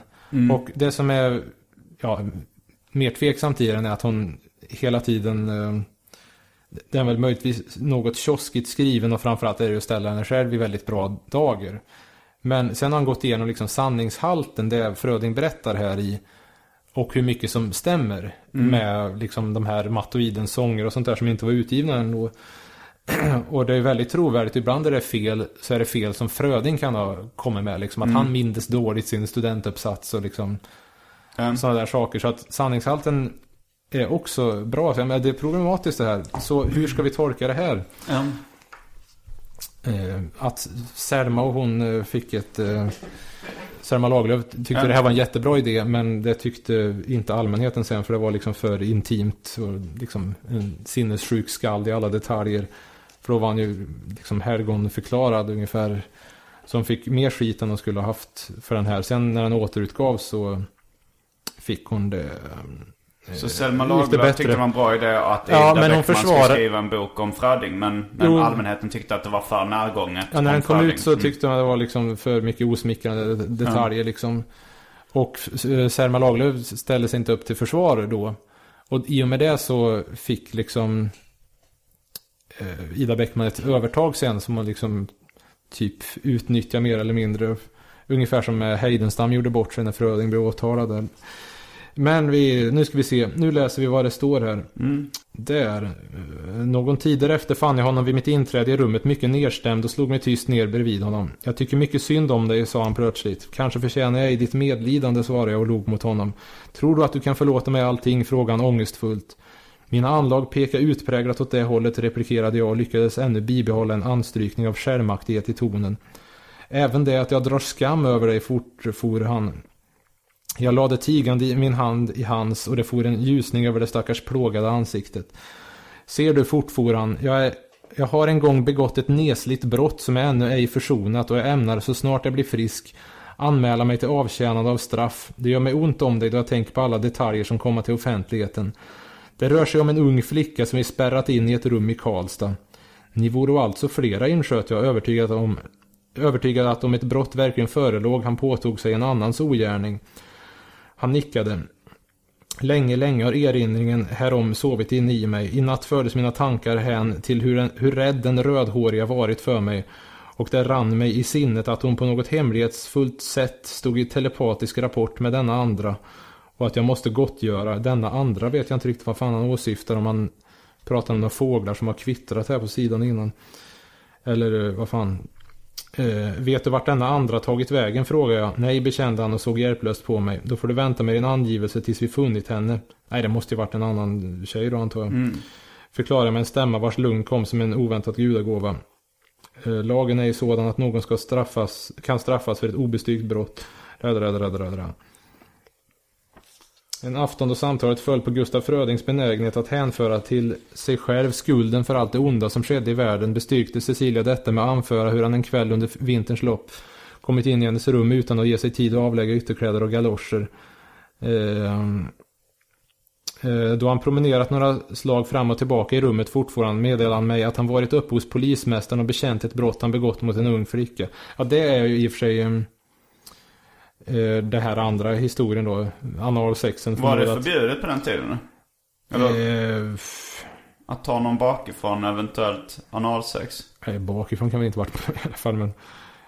Och det som är ja, mer tveksamt i den är att hon hela tiden... Eh, den är väl möjligtvis något kioskigt skriven och framförallt är det att ställa henne själv i väldigt bra dager. Men sen har han gått igenom liksom sanningshalten, det Fröding berättar här i. Och hur mycket som stämmer med liksom de här Mattoidens sånger och sånt där som inte var utgivna än. [clears throat] Och det är väldigt trovärdigt. Ibland är det fel, så är det fel som Fröding kan ha kommit med. Liksom, att han mindes dåligt sin studentuppsats och liksom Mm. sådana där saker. Så att sanningshalten är också bra. Det är problematiskt det här. Så hur ska vi tolka det här? Ja. Eh, att Selma och hon eh, fick ett... Eh, Selma Lagerlöf tyckte mm. det här var en jättebra idé men det tyckte inte allmänheten sen för det var liksom för intimt och liksom en sinnessjuk skald i alla detaljer. För då var han ju liksom helgonförklarad ungefär. Som fick mer skit än hon skulle ha haft för den här. Sen när den återutgavs så fick hon det... Ehm, eh, Så Selma Lagerlöf tyckte det var en bra idé att Ja, Ida men hon Bäckman försvarar- skulle skriva en bok om Fröding. Men, men Jo. allmänheten tyckte att det var för närgånget. Ja, när den kom Fröding. ut så tyckte man det var liksom för mycket osmickrande detaljer liksom. Och eh, Selma Lagerlöf ställde sig inte upp till försvar då. Och i och med det så fick liksom eh, Ida Bäckman ett övertag sen som man liksom typ utnyttjar mer eller mindre. Ungefär som Heidenstam gjorde bort sig när Fröding blev åtalad. Men vi, nu ska vi se, nu läser vi vad det står här. Mm. Där. Någon tid därefter fann jag honom vid mitt inträde i rummet mycket nedstämd och slog mig tyst ner bredvid honom. Jag tycker mycket synd om dig, sa han plötsligt. Kanske förtjänar jag i ditt medlidande, svarade jag och log mot honom. Tror du att du kan förlåta mig allting, frågade han ångestfullt. Mina anlag pekar utpräglat åt det hållet, replikerade jag och lyckades ännu bibehålla en anstrykning av självmaktighet i tonen. Även det att jag drar skam över dig, fortfor han. Jag lade tigande min hand i hans och det for en ljusning över det stackars plågade ansiktet. Ser du, fortfor han, jag, är, jag har en gång begått ett nesligt brott som jag ännu ej försonat och jag ämnar så snart jag blir frisk anmäla mig till avtjänande av straff. Det gör mig ont om dig då jag tänker på alla detaljer som kommer till offentligheten. Det rör sig om en ung flicka som vi spärrat in i ett rum i Karlstad. Ni vore alltså flera insköt jag övertygad om övertygad att om ett brott verkligen förelåg han påtog sig en annans ogärning. Han nickade. Länge, länge har erinringen härom sovit inne i mig. I natt fördes mina tankar hän till hur, en, hur rädd den rödhåriga varit för mig. Och det rann mig i sinnet att hon på något hemlighetsfullt sätt stod i telepatisk rapport med denna andra. Och att jag måste gottgöra. Denna andra vet jag inte riktigt vad fan han åsyftar om han pratar om några fåglar som har kvittrat här på sidan innan. Eller eh, vad fan. Eh, vet du vart denna andra tagit vägen? frågade jag. Nej, bekände han och såg hjälplöst på mig. Då får du vänta med din angivelse tills vi funnit henne. Nej, det måste ju varit en annan tjej då antar jag. Mm. Förklarade med en stämma vars lugn kom som en oväntad gudagåva. Eh, lagen är ju sådan att någon ska straffas, kan straffas för ett obestyrkt brott. Rädda, rädda, rädda, rädda. En afton då samtalet föll på Gustaf Frödings benägenhet att hänföra till sig själv skulden för allt det onda som skedde i världen bestyrkte Cecilia detta med att anföra hur han en kväll under vinterns lopp kommit in i hennes rum utan att ge sig tid att avlägga ytterkläder och galoscher. Ehm, eh, Då han promenerat några slag fram och tillbaka i rummet fortfarande meddelade han mig att han varit uppe hos polismästaren och bekänt ett brott han begått mot en ung flicka. Ja, det är ju i och för sig eh, det här andra historien då, analsexen. Var det förbjudet på den tiden? Eller Eh, att ta någon bakifrån eventuellt analsex? nej, bakifrån kan vi inte varit på [laughs] i alla fall men.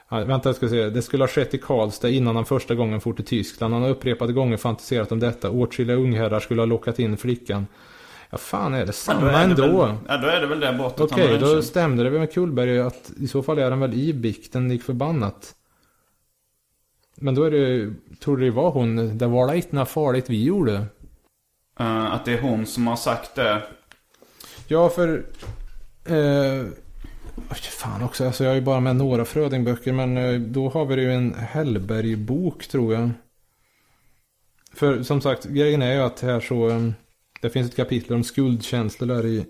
Ja, vänta jag ska se. Det skulle ha skett i Karlstad innan han första gången for till Tyskland. Han har upprepade gånger fantiserat om detta. Åtskilliga ungherrar skulle ha lockat in flickan. Ja fan är det Ja, samma det ändå? Väl, ja, då är det väl det brottet Okej, har då stämde det väl med Kullberg att i så fall är han väl i bikten lik förbannat. Men då är det, tror det var hon, det var inte något farligt vi gjorde. Eh, att det är hon som har sagt det. Ja, för... Oj, fan också, alltså jag har ju bara med några Frödingböcker men eh, då har vi ju en Hellberg-bok tror jag. För som sagt, grejen är ju att här så... eh, Det finns ett kapitel om skuldkänslor där i...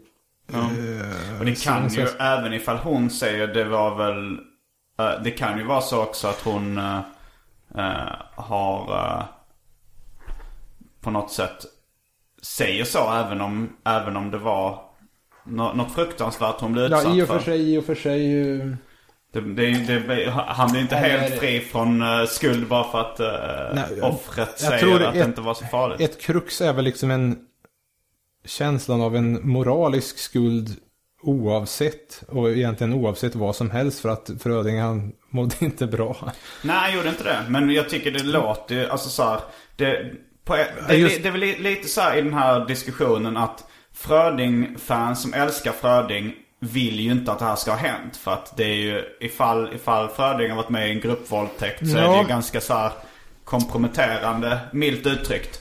Ja. eh, Och det kan ju, även ifall hon säger det var väl... det kan ju vara så också att hon... eh, har eh, på något sätt säger så även om, även om det var nå- något fruktansvärt hon blev utsatt Ja, i och för. för sig, i och för sig. Det, det, det, han blir inte helt fri från eh, skuld bara för att Nej, offret jag säger tror att det ett- inte var så farligt. Ett krux är väl liksom en känslan av en moralisk skuld oavsett och egentligen oavsett vad som helst för att Fröding han mådde inte bra. Nej, jag gjorde inte det. Men jag tycker det låter alltså så här, det, på, det, Ja, just- det, det är väl li- lite så här i den här diskussionen att Fröding-fans som älskar Fröding vill ju inte att det här ska ha hänt. För att det är ju, ifall, ifall Fröding har varit med i en gruppvåldtäkt så är det Ja. ju ganska så här komprometterande, milt uttryckt.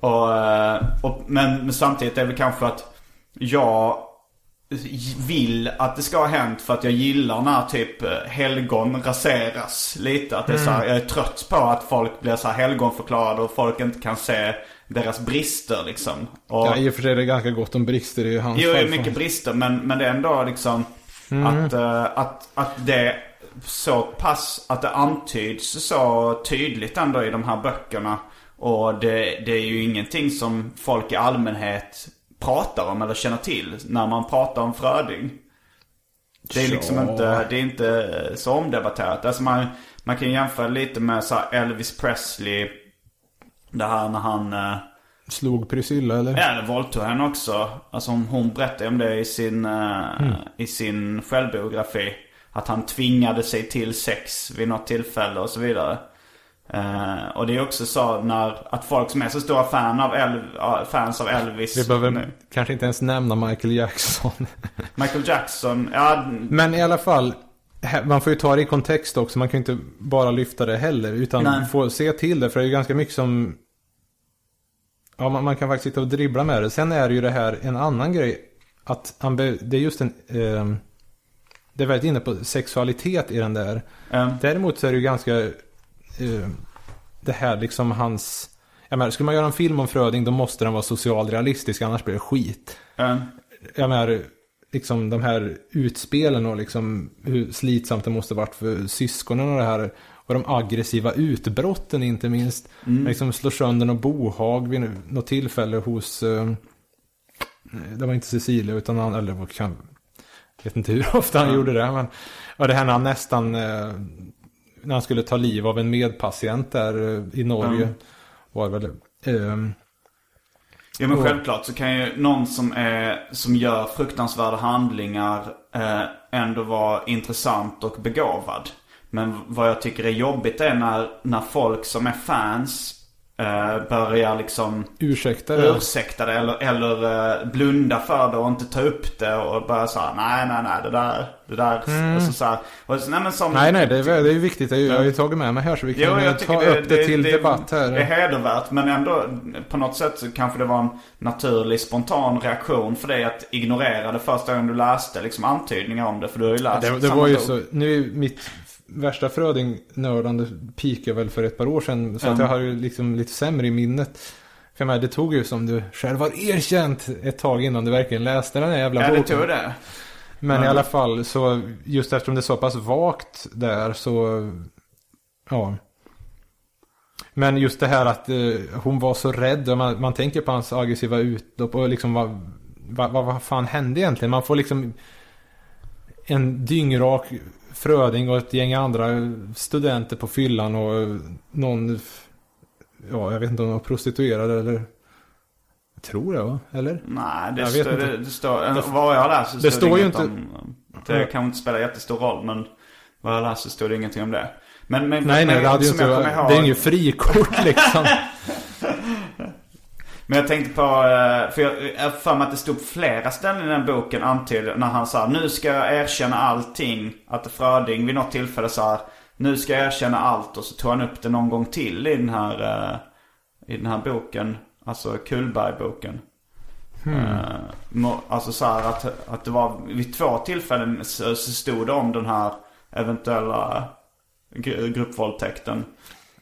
Och, eh, och, men, men samtidigt är det väl kanske att jag vill att det ska ha hänt för att jag gillar när typ eh, helgon raseras lite. Att det är så här, jag är trött på att folk blir så här helgonförklarade och folk inte kan se deras brister liksom. Och, Ja, I och för sig är det ganska gott om brister i hans Jo, det är mycket brister men, men det är ändå liksom att, eh, att, att det så pass, att det antyds så tydligt ändå i de här böckerna. Och det, det är ju ingenting som folk i allmänhet pratar om eller känner till när man pratar om Fröding. Det är liksom inte, det är inte så omdebatterat. Alltså man, man kan jämföra lite med så Elvis Presley. Det här när han... eh, Slog Priscilla eller? Ja, det våldtog henne också. Alltså hon, berättade om det i sin, eh, i sin självbiografi. Att han tvingade sig till sex vid något tillfälle och så vidare. Eh, och det är också så när, att folk som är så stora fan av El, fans av Elvis. Vi behöver nu- kanske inte ens nämna Michael Jackson. [laughs] Michael Jackson, ja. Men i alla fall, man får ju ta det i kontext också. Man kan ju inte bara lyfta det heller. Utan Nej. få se till det. För det är ju ganska mycket som... Ja, man, man kan faktiskt sitta och dribbla med det. Sen är det ju det här en annan grej. Att han be, det är just en... Eh, det är väldigt inne på sexualitet i den där. eh, Däremot så är det ju ganska... Eh, det här liksom hans... Jag menar, skulle man göra en film om Fröding då måste den vara socialrealistisk. Annars blir det skit eh, jag menar, liksom de här utspelen och liksom hur slitsamt det måste varit för syskonen och det här. Och de aggressiva utbrotten inte minst. Liksom slår sönder något bohag vid något tillfälle hos... Eh, det var inte Cecilia utan han, eller kan... Vet inte hur [laughs] ofta han gjorde det. Men, och det här när han nästan... Eh, när han skulle ta liv av en medpatient där eh, i Norge. Var det väl... Eh, Ja men självklart så kan ju någon som, är, som gör fruktansvärda handlingar eh, ändå vara intressant och begåvad. Men vad jag tycker är jobbigt är när, när folk som är fans eh, börjar liksom ursäkta det. ursäkta det eller, eller eh, blunda för det och inte ta upp det och bara säga nej nej nej det där, det där. Alltså, så här, och, så, nej, men som, Mm. Nej, nej, det är, det är ju viktigt. Det är ju- Jag har ju tagit med mig här så vi kan Jo, jag ta det, upp det, till debatt här. Det är hedervärt men ändå på något sätt så kanske det var en naturlig spontan reaktion för dig att ignorera det första gången du läste liksom antydningar om det. För du har ju läst det, det var ju så, nu är mitt värsta Fröding-nördande peakade väl för ett par år sedan. Så att Mm. jag har ju liksom lite sämre i minnet. För menar, det tog ju som du själv har erkänt ett tag innan du verkligen läste den här jävla Ja det boken. tog det. Men i Mm. alla fall så, just eftersom det är så pass vagt där så, ja. Men just det här att eh, hon var så rädd och man, man tänker på hans aggressiva utlopp och liksom vad, vad, vad, vad fan hände egentligen? Man får liksom en dyngrak Fröding och ett gäng andra studenter på fyllan och någon, ja jag vet inte om de var prostituerade eller jag tror det va? Eller? Nej det, Jag vet står, inte. det, det står, vad jag så det står ju inte- om, Det kan inte spela jättestor roll men vad jag så står det ingenting om det. Men, men, Nej nej men det hade ju inte, jag ihåg- det är ju frikort liksom. [laughs] Men jag tänkte på, eh, för jag har för mig att det stod flera ställen i den boken antydde när han sa nu ska jag erkänna allting. Att Fröding vid något tillfälle sa nu ska jag erkänna allt och så tog han upp det någon gång till i den här, eh, i den här boken. Alltså Kullberg-boken. Eh, må- alltså så här att, att det var vid två tillfällen så, så stod det om den här eventuella gru- gruppvåldtäkten.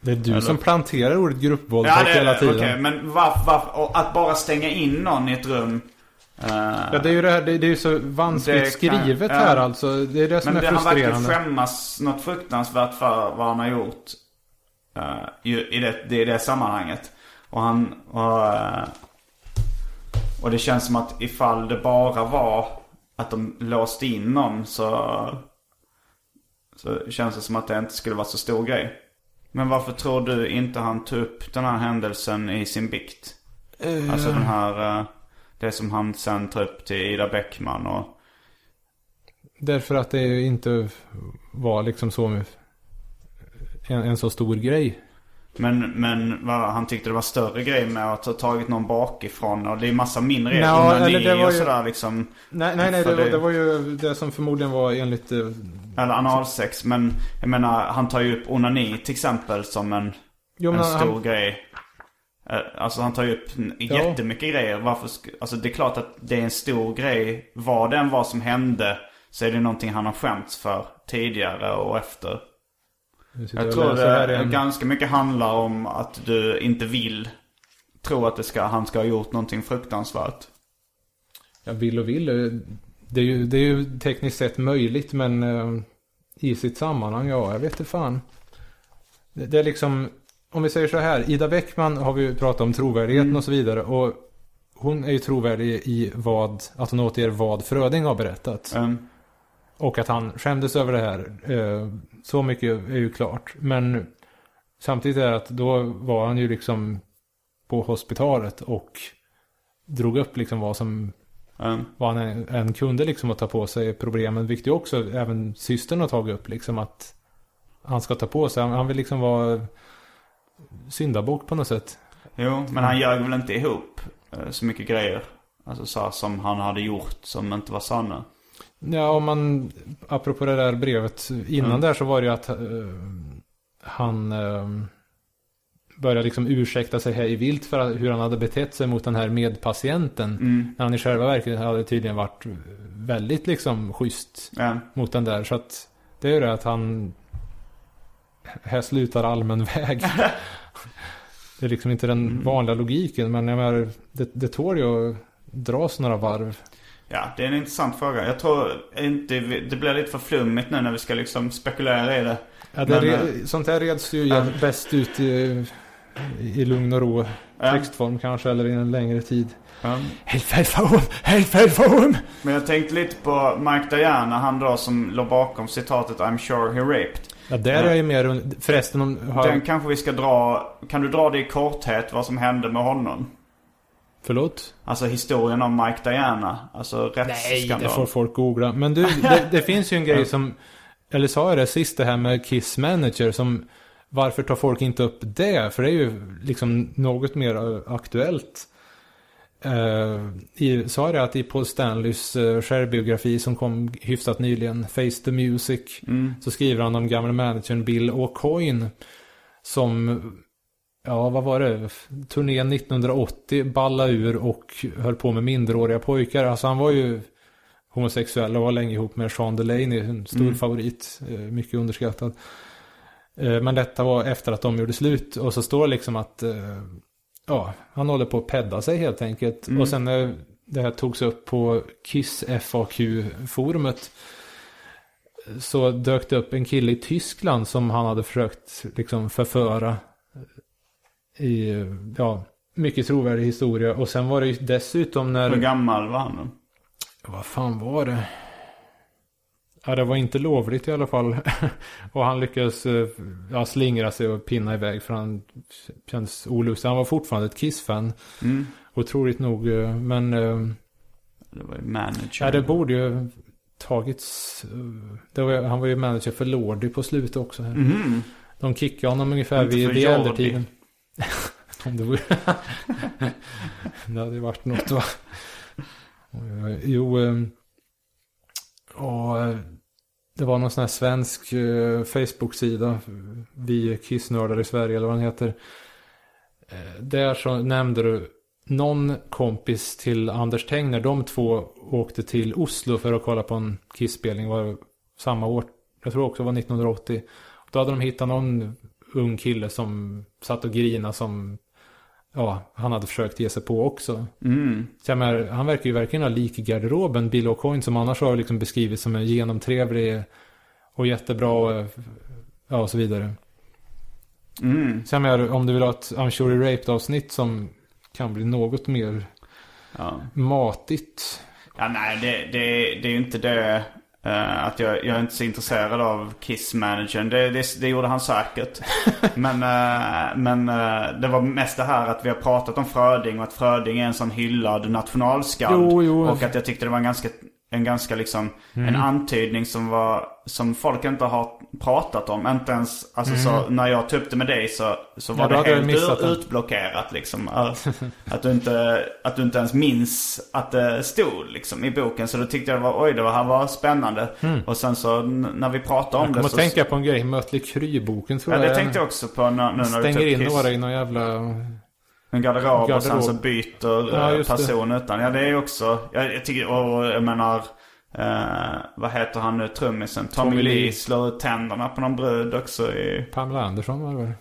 Det är du Eller- som planterar ordet Ja, gruppvåldtäkt är hela tiden. Okej, men varför, varför, att bara stänga in någon i ett rum. eh, Ja, det är ju det här, det, är ju så vanskligt Det kan- skrivet ja. här alltså. Det är det som men är det, han verkar frustrerande. skämmas något fruktansvärt för vad han har gjort. eh, ju- i, det, det, i det sammanhanget. Och han... Och, eh, och det känns som att ifall det bara var att de låste in någon så... Så känns det som att det inte skulle vara så stor grej. Men varför tror du inte han tog upp den här händelsen i sin bikt? Alltså den här... eh, Det som han sen tar upp till Ida Bäckman och... Därför att det inte var liksom så en, en så stor grej. Men, men vad, han tyckte det var större grej med att ha tagit någon bakifrån och det är massa mindre Ja, onani det var och ju- sådär liksom. Nej, nej, nej. För Det, var- det- det var ju det som förmodligen var enligt... eh, Eller analsex. Men jag menar han tar ju upp onani till exempel som en, Jo, en stor han, grej. Eh, Alltså han tar ju upp Ja. jättemycket grejer. Varför alltså det är klart att det är en stor grej. Vad det än var som hände så är det någonting han har skämts för tidigare och efter. Jag tror det igen. ganska mycket handlar om att du inte vill tro att det ska, han ska ha gjort någonting fruktansvärt. Jag vill och vill. Det är ju, det är ju tekniskt sett möjligt men eh, i sitt sammanhang, ja, jag vet inte fan. Det, det är liksom, om vi säger så här, Ida Bäckman har vi ju pratat om trovärdigheten och så vidare. Och hon är ju trovärdig i vad, att hon återger vad Fröding har berättat. Um, Och att han skämdes över det här. eh, Så mycket är ju klart. Men samtidigt är det att då var han ju liksom på hospitalet och drog upp liksom vad som um, vad han än- kunde liksom att ta på sig problemen. Vilket ju också även systern har tagit upp liksom att han ska ta på sig. Han, han vill liksom vara syndabock på något sätt. jo, men han ljög väl inte ihop eh, så mycket grejer. Alltså så här, som han hade gjort som inte var sanna. Ja, om man, apropå det där brevet innan Mm. där så var det ju att eh, han eh, började liksom ursäkta sig hej vilt för att- hur han hade betett sig mot den här medpatienten. Mm. När han i själva verket hade tydligen varit väldigt liksom schysst Ja. mot den där. Så att det är ju det att han här slutar allmän [laughs] väg. det är liksom inte den Mm. vanliga logiken. Men jag menar, det, det tål ju att dras några varv. Ja, det är en intressant fråga. Jag tror inte, det blir lite för flummigt nu när vi ska liksom spekulera i det. Ja, det Men, re- sånt här reds ju Ja. bäst ut i, i lugn och ro. Ja. Textform kanske eller i en längre tid. Ja. Helfärgform, helfärgform! Men jag tänkte lite på Mike Diana, han då som låg bakom citatet I'm sure he raped. Ja, där är ju mer... Förresten om... Har, Den kanske vi ska dra, kan du dra det i korthet vad som hände med honom? Förlåt? Alltså historien om Mike Diana, alltså Nej, rättsskandal. det får folk googla. Men du, det, det finns ju en grej som... Eller sa jag det sist det här med Kiss Manager som... Varför tar folk inte upp det? För det är ju liksom något mer aktuellt. Uh, i, sa jag det att i Paul Stanleys uh, självbiografi som kom hyfsat nyligen, Face the Music, Mm. så skriver han om gamla managern Bill O'Coin. Som, ja vad var det, turnén 1980 balla ur och höll på med minderåriga pojkar. Alltså han var ju homosexuell och var länge ihop med Sean Delaney, en stor Mm. favorit, eh, mycket underskattad. Eh, Men detta var efter att de gjorde slut och så står det liksom att eh, ja, han håller på att pedda sig helt enkelt. Mm. Och sen när det här togs upp på Kiss FAQ-forumet så dök det upp en kille i Tyskland som han hade försökt liksom förföra ja, mycket trovärdig historia. Och sen var det ju dessutom när... Hur gammal var han då? Vad fan var det? Ja, det var inte lovligt i alla fall. [laughs] och han lyckades eh, ja, slingra sig och pinna iväg för han kändes olustig. Han var fortfarande ett Kiss-fan. Mm. Otroligt nog. eh, Men eh, Det var ju manager. ja, det borde ju tagits... var, han var ju manager för Lordi på slutet också. Här. Mhm. De kickade honom ungefär vid vid äldretiden. [laughs] Om det, vore... [laughs] det hade ju varit något va? Jo, eh, och eh, det var någon sån här svensk eh, Facebook-sida. Vi kissnördar i Sverige eller vad den heter. Där så nämnde du någon kompis till Anders Tengner. De två åkte till Oslo för att kolla på en kisspelning. Det Var samma år. Jag tror också det var 1980. Då hade de hittat någon ung kille som satt och grina som ja, han hade försökt ge sig på också. Mm. Så jag menar, han verkar ju verkligen ha lik i garderoben, Bill O'Coin, som annars har liksom beskrivits som en genomtrevlig och jättebra och, ja, och så vidare. Mm. Så jag menar, om du vill ha ett I'm sure you raped avsnitt som kan bli något mer Ja. matigt. Ja, nej, det, det, det är ju inte det eh, att jag, jag är inte så intresserad av Kiss-managern. Det, det, det gjorde han säkert. [laughs] men eh, men eh, det var mest det här att vi har pratat om Fröding och att Fröding är en sån hyllad nationalskald. Jo, jo. Och att jag tyckte det var en ganska, en ganska liksom, Mm. en antydning som var, som folk inte har pratat om. Inte ens, alltså så när jag tog upp det med dig så, så var Mm. Ja, det jag helt utblockerat liksom. [laughs] Att, du inte, att du inte ens minns att det stod liksom i boken. Så då tyckte jag det var, oj det var, här var spännande. Och sen så när vi pratade om Jag det kommer så... att tänka på en grej, Mötley Crüe-boken tror Ja jag. det tänkte jag också på när, nu när du Stänger tog in Kiss. några i någon jävla... En garderob, och sen Garderob. så byter Ja, eh, just det. person utan. Ja det är också, jag, jag tycker, och jag menar, eh, vad heter han nu, trummisen? Tommy, Tommy Lee, Lee. slår ut tänderna på någon brud också i... Pamela Anderson var det väl?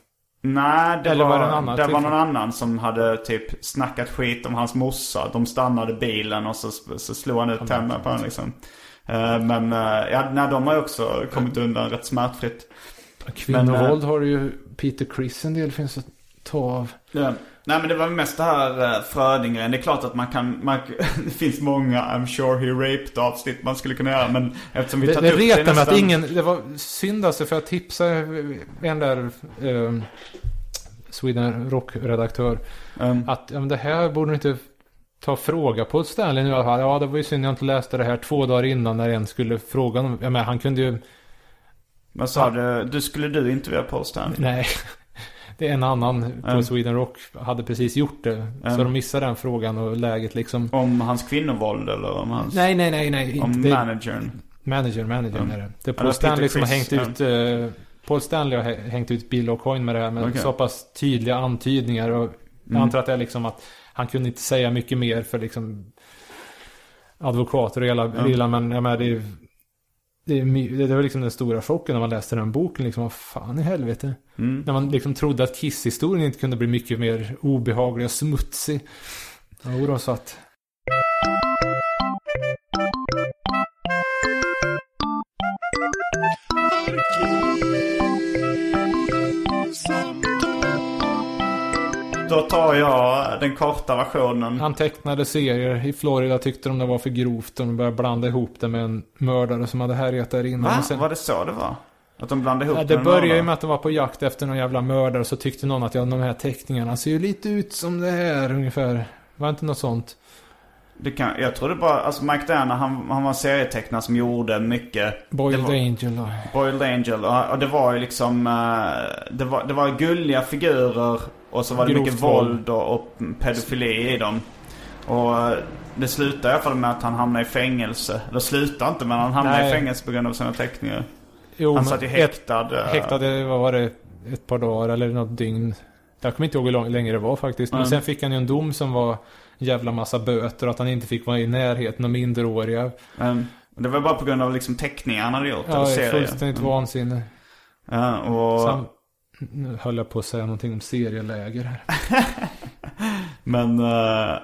Nej, det Eller var, var det annan det typ? var någon annan som hade typ snackat skit om hans morsa. De stannade bilen och så, så slog han ut tänderna på honom liksom. Eh, men eh, ja, nej, de har ju också kommit undan rätt smärtfritt. Kvinnovåld har ju Peter Criss en del finns att ta av. Ja. Nej men det var mest det här uh, Fröding-grejen. Det är klart att man kan, man, [laughs] det finns många I'm sure he raped avsnitt man skulle kunna göra. Men eftersom vi Det, tagit det upp retar mig att nästan- ingen, det var synd alltså för jag tipsade en där eh, Sweden Rock-redaktör Um, att men det här borde inte ta fråga på Stanley nu. Ja, det var ju synd jag inte läste det här två dagar innan när en skulle fråga honom. Ja, men han kunde ju, vad sa du? Du skulle du intervjua Paul Stanley? nej. Det är en annan på Mm. Sweden Rock hade precis gjort det. Så Mm. de missade den frågan och läget liksom. Om hans kvinnovåld eller om hans... Nej, nej, nej, nej. Om inte- det- managern? Manager, manager Mm. är det. Det är Paul Stanley som har hängt ut... eh, Paul Stanley har hä- hängt ut Bill O'Coin med det här med Okej. så pass tydliga antydningar. Och jag Mm. antar att det är liksom att han kunde inte säga mycket mer för liksom advokater och hela Ja. rillan. Men jag menar, det är, det, det var liksom den stora chocken när man läste den boken. Liksom, vad fan i helvete. Mm. När man liksom trodde att Kiss-historien inte kunde bli mycket mer obehaglig och smutsig. Jo då, så att... Då tar jag den korta versionen. Han tecknade serier i Florida tyckte de det var för grovt. De började blanda ihop det med en mördare som hade härjat där inne. Va? Sen- Var det så det var? Att de blandade ihop Ja, det började ju med att de var på jakt efter någon jävla mördare. Så tyckte någon att ja, de här teckningarna ser ju lite ut som det här ungefär. Var inte något sånt? Det kan, jag trodde bara, alltså Mike Danner han, han var serietecknare som gjorde mycket Boiled Det var- Angel. Boiled Angel. Och, och det var ju liksom, eh, det var, det var gulliga figurer och så var det Grovt mycket våld. och, och pedofili i dem. Och eh, det slutade i alla fall med att han hamnade i fängelse. Eller slutade inte men han hamnade Nej. i fängelse på grund av sina teckningar. Jo, Han satt ju ett- häktad. eh, vad var det? Ett par dagar eller något dygn. Jag kommer inte ihåg hur länge det var faktiskt. Men Mm. sen fick han ju en dom som var jävla massa böter. Och att han inte fick vara i närheten av minderåriga. Men det var bara på grund av liksom teckningar han hade gjort. Ja, fullständigt Mm. vansinne. Ja, och... Sam... Nu höll jag på att säga någonting om serieläger här. [laughs] Men eh,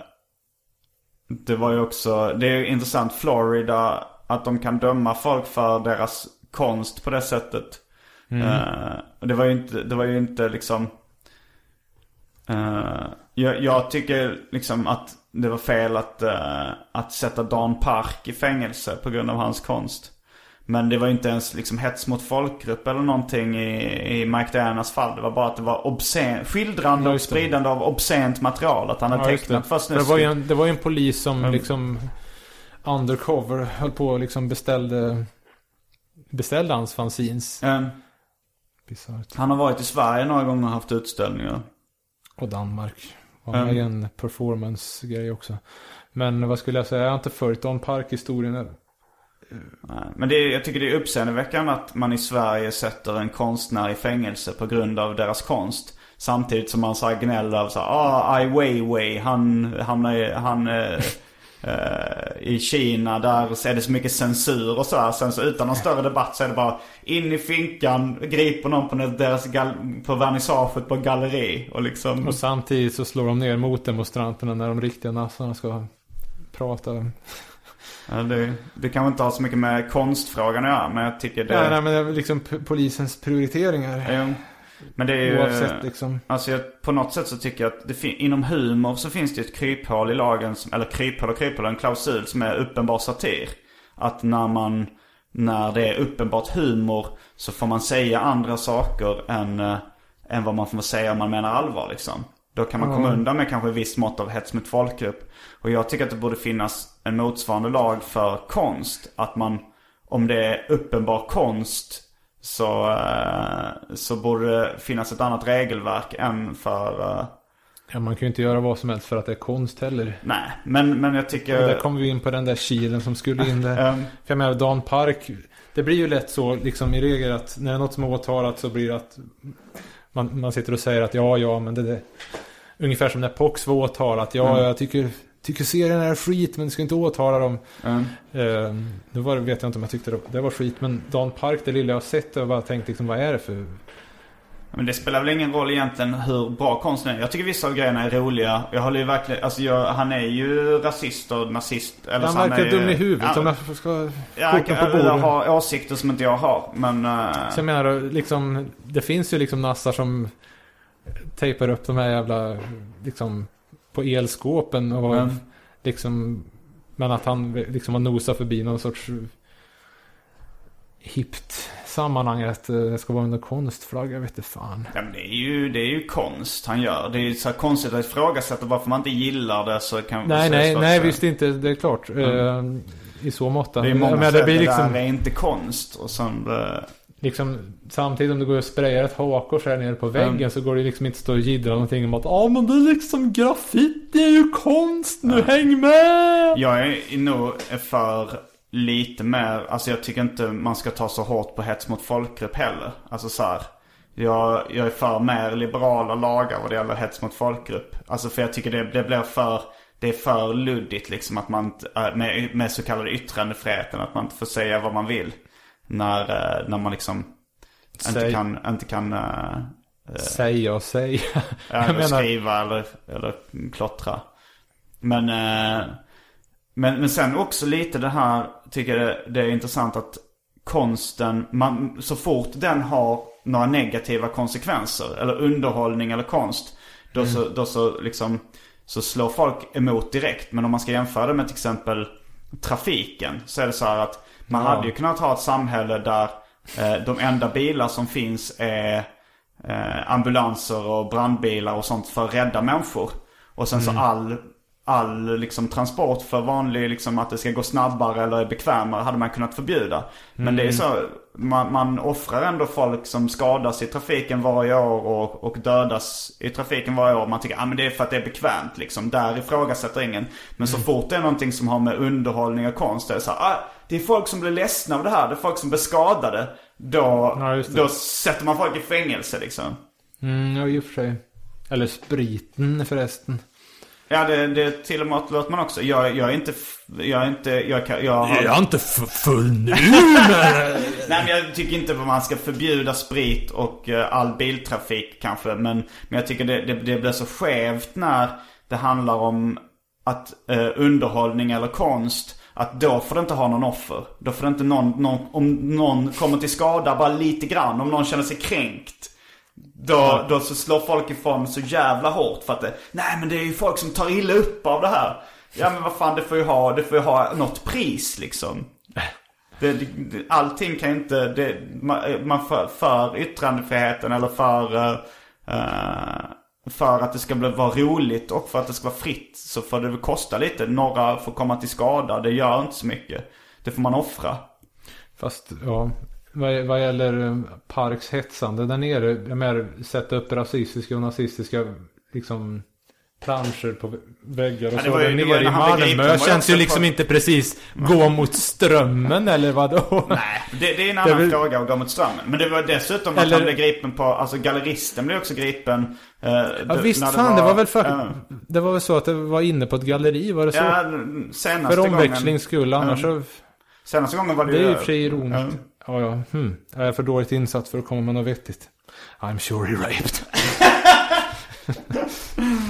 det var ju också, det är ju intressant Florida att de kan döma folk för deras konst på det sättet. Mm. Och det var ju inte, det var ju inte liksom eh, jag, jag tycker liksom att det var fel att, eh, att sätta Dan Park i fängelse på grund av hans konst. Men det var inte ens liksom hets mot folkgrupp eller någonting i, i Mike Dianas fall. Det var bara att det var obscen, skildrande och spridande av obscent material. Att han hade Ja, tecknat för För det, var ju en, det var en polis som Mm. liksom undercover höll på och liksom beställde beställde hans fanzines. Bisarrt. han har varit i Sverige några gånger och haft utställningar. Och Danmark. Mm. med i en performance-grej också. Men vad skulle jag säga? Jag har inte följt Don Park-historien. Nej, Men det är, jag tycker det är uppseendeväckande att man i Sverige sätter en konstnär i fängelse på grund av deras konst. Samtidigt som man så gnäller av så här, ah, Ai Weiwei, han i, han, eh, eh, i Kina där så är det så mycket censur och så här. Sen så utan någon större debatt så är det bara in i finkan, griper någon på deras på vernissaget på galleri och liksom. Och samtidigt så slår de ner motdemonstranterna när de riktiga nassarna ska prata. Ja, det, det kan inte ha så mycket med konstfrågan att göra men jag tycker det... Nej, nej, men det är liksom polisens prioriteringar. Jo. Men det är ju... Oavsett liksom. Alltså jag, på något sätt så tycker jag att det inom humor så finns det ett kryphål i lagen, som, eller kryphål och kryphål, en klausul som är uppenbar satir. Att när man, när det är uppenbart humor så får man säga andra saker än, eh, än vad man får säga om man menar allvar liksom. Då kan man komma undan med kanske ett visst mått av hets mot folkgrupp. Och jag tycker att det borde finnas en motsvarande lag för konst. Att man, om det är uppenbar konst så, eh, så borde det finnas ett annat regelverk än för... eh, Ja, man kan ju inte göra vad som helst för att det är konst heller. nej, men, men jag tycker... Och där kommer vi in på den där kilen som skulle in där. [laughs] Ehm, För jag menar, Dan Park. Det blir ju lätt så liksom i regel att när det är något som är åtalat så blir det att man, man sitter och säger att ja, ja, men det är ungefär som när Pox var åtalat. Ja, Mm. jag tycker, tycker serien är skit, men du ska inte åtala dem. ehm, Uh, nu var, vet jag inte om jag tyckte det, det var skit, men Dan Park, det lilla jag har sett, jag bara tänkt liksom, vad är det för... Men det spelar väl ingen roll egentligen hur bra konsten är. Jag tycker vissa av grejerna är roliga. Jag håller ju verkligen, alltså jag, han är ju rasist och nazist. Eller Han verkar är dum i huvudet Ja, om jag ska Ja, på bordet. jag har åsikter som inte jag har. Men... eh, Så jag menar, liksom, det finns ju liksom nassar som tejpar upp de här jävla, liksom, på elskåpen och Mm. liksom, men att han liksom har nosat förbi någon sorts hippt sammanhang att eh, det ska vara under konstflagga, jag vet inte fan. Ja, men det, är ju, det är ju konst han gör. Det är ju så här konstigt att ifrågasätta varför man inte gillar det så kan Nej, nej, nej, så- visst inte, det är klart. eh, I så mått. Det är många men det blir liksom, det där är inte konst. Och sen... liksom, samtidigt om du går och sprayar ett hakors här nere på väggen Mm. så går det liksom inte stå och jiddra någonting om att ja men det är liksom graffiti är ju konst nu, häng med! Jag är nog för lite mer, alltså jag tycker inte man ska ta så hårt på hets mot folkgrupp heller. Alltså så här, jag, jag är för mer liberala lagar vad det gäller hets mot folkgrupp. Alltså för jag tycker det, det blir för, det är för luddigt liksom att man äh, med, med så kallade yttrandefriheten, att man inte får säga vad man vill. När, eh, när man liksom inte kan, inte kan äh, Säga och säga. [laughs] Eller menar- skriva eller, eller klottra. Men, eh, men, men sen också lite det här, tycker jag det, det är intressant att konsten, man, så fort den har några negativa konsekvenser, eller underhållning eller konst, då, så, då så liksom, så slår folk emot direkt. Men om man ska jämföra det med till exempel trafiken, så är det så här att man Ja. hade ju kunnat ha ett samhälle där eh, de enda bilar som finns är eh, ambulanser och brandbilar och sånt för att rädda människor. Och sen så all, all liksom, transport för vanlig, liksom, att det ska gå snabbare eller bekvämare hade man kunnat förbjuda. Men det är så, man, man offrar ändå folk som skadas i trafiken varje år och, och dödas i trafiken varje år. Man tycker att ah, men det är för att det är bekvämt liksom. Där ifrågasätter ingen. Men så fort det är någonting som har med underhållning och konst, det är så här, ah, det är folk som blir ledsna av det här, det är folk som blir skadade. Då, Ja, då sätter man folk i fängelse liksom. Mm, ja, i och för sig. Eller spriten förresten. Ja, det, det till och med låter man också. Jag, jag är inte, jag är inte, jag, kan, jag har... Jag är inte för full nu [laughs] Nej men jag tycker inte att man ska förbjuda sprit och eh, all biltrafik kanske. Men, men jag tycker det, det, det blir så skevt när det handlar om att eh, underhållning eller konst. Att då får det inte ha någon offer. Då får det inte någon, någon, om någon kommer till skada bara lite grann. Om någon känner sig kränkt. Då, då så slår folk ifrån så jävla hårt för att det, nej men det är ju folk som tar illa upp av det här. Ja men vad fan det får ju ha, det får ju ha något pris liksom. Det, det, allting kan ju inte, det, man, man för, för yttrandefriheten eller för, eh, för att det ska bli, vara roligt och för att det ska vara fritt så får det väl kosta lite. Några får komma till skada, det gör inte så mycket. Det får man offra. Fast, ja. Vad, vad gäller eh, Parks hetsande där nere. Jag menar, sätta upp rasistiska och nazistiska liksom planscher på vä- väggar och Ja, det så. var ju- det var ju nere i Malmö var ju känns ju liksom på- inte precis gå mot strömmen eller vadå? Nej, det, det är en Det annan väl- fråga att gå mot strömmen. Men det var dessutom att Eller- han blev gripen på, alltså galleristen blev också gripen. eh, Ja d- visst fan, det var väl för, ja. Det var väl så att det var inne på ett galleri, var det så? Ja, senaste för omväxlings skull, annars så... Senaste gången var det Det är ju... ju i och för sig ironiskt. Ja, ja. Hmm. Jag är för dåligt insatt för att komma med något vettigt. I'm sure he raped. [laughs]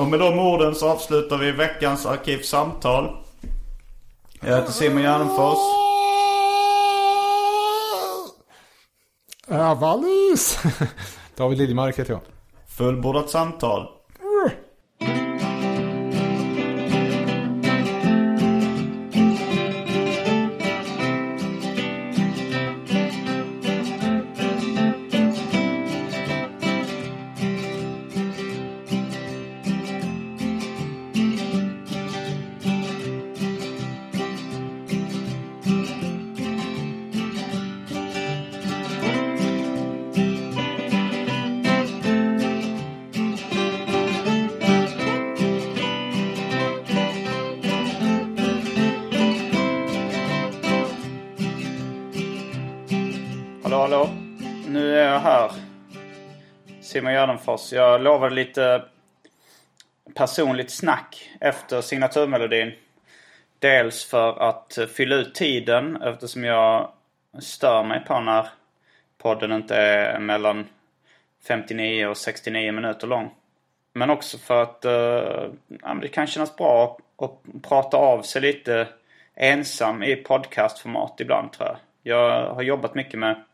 Och med de orden så avslutar vi veckans arkivsamtal. Jag heter Simon Gärdenfors. Jävla [laughs] Alice! David Liljemark heter jag. Fullbordat samtal. Simon Jag lovade lite personligt snack efter signaturmelodin. Dels för att fylla ut tiden eftersom jag stör mig på när podden inte är mellan 59 och 69 minuter lång. Men också för att eh, ja, det kan kännas bra att prata av sig lite ensam i podcastformat ibland tror jag. Jag har jobbat mycket med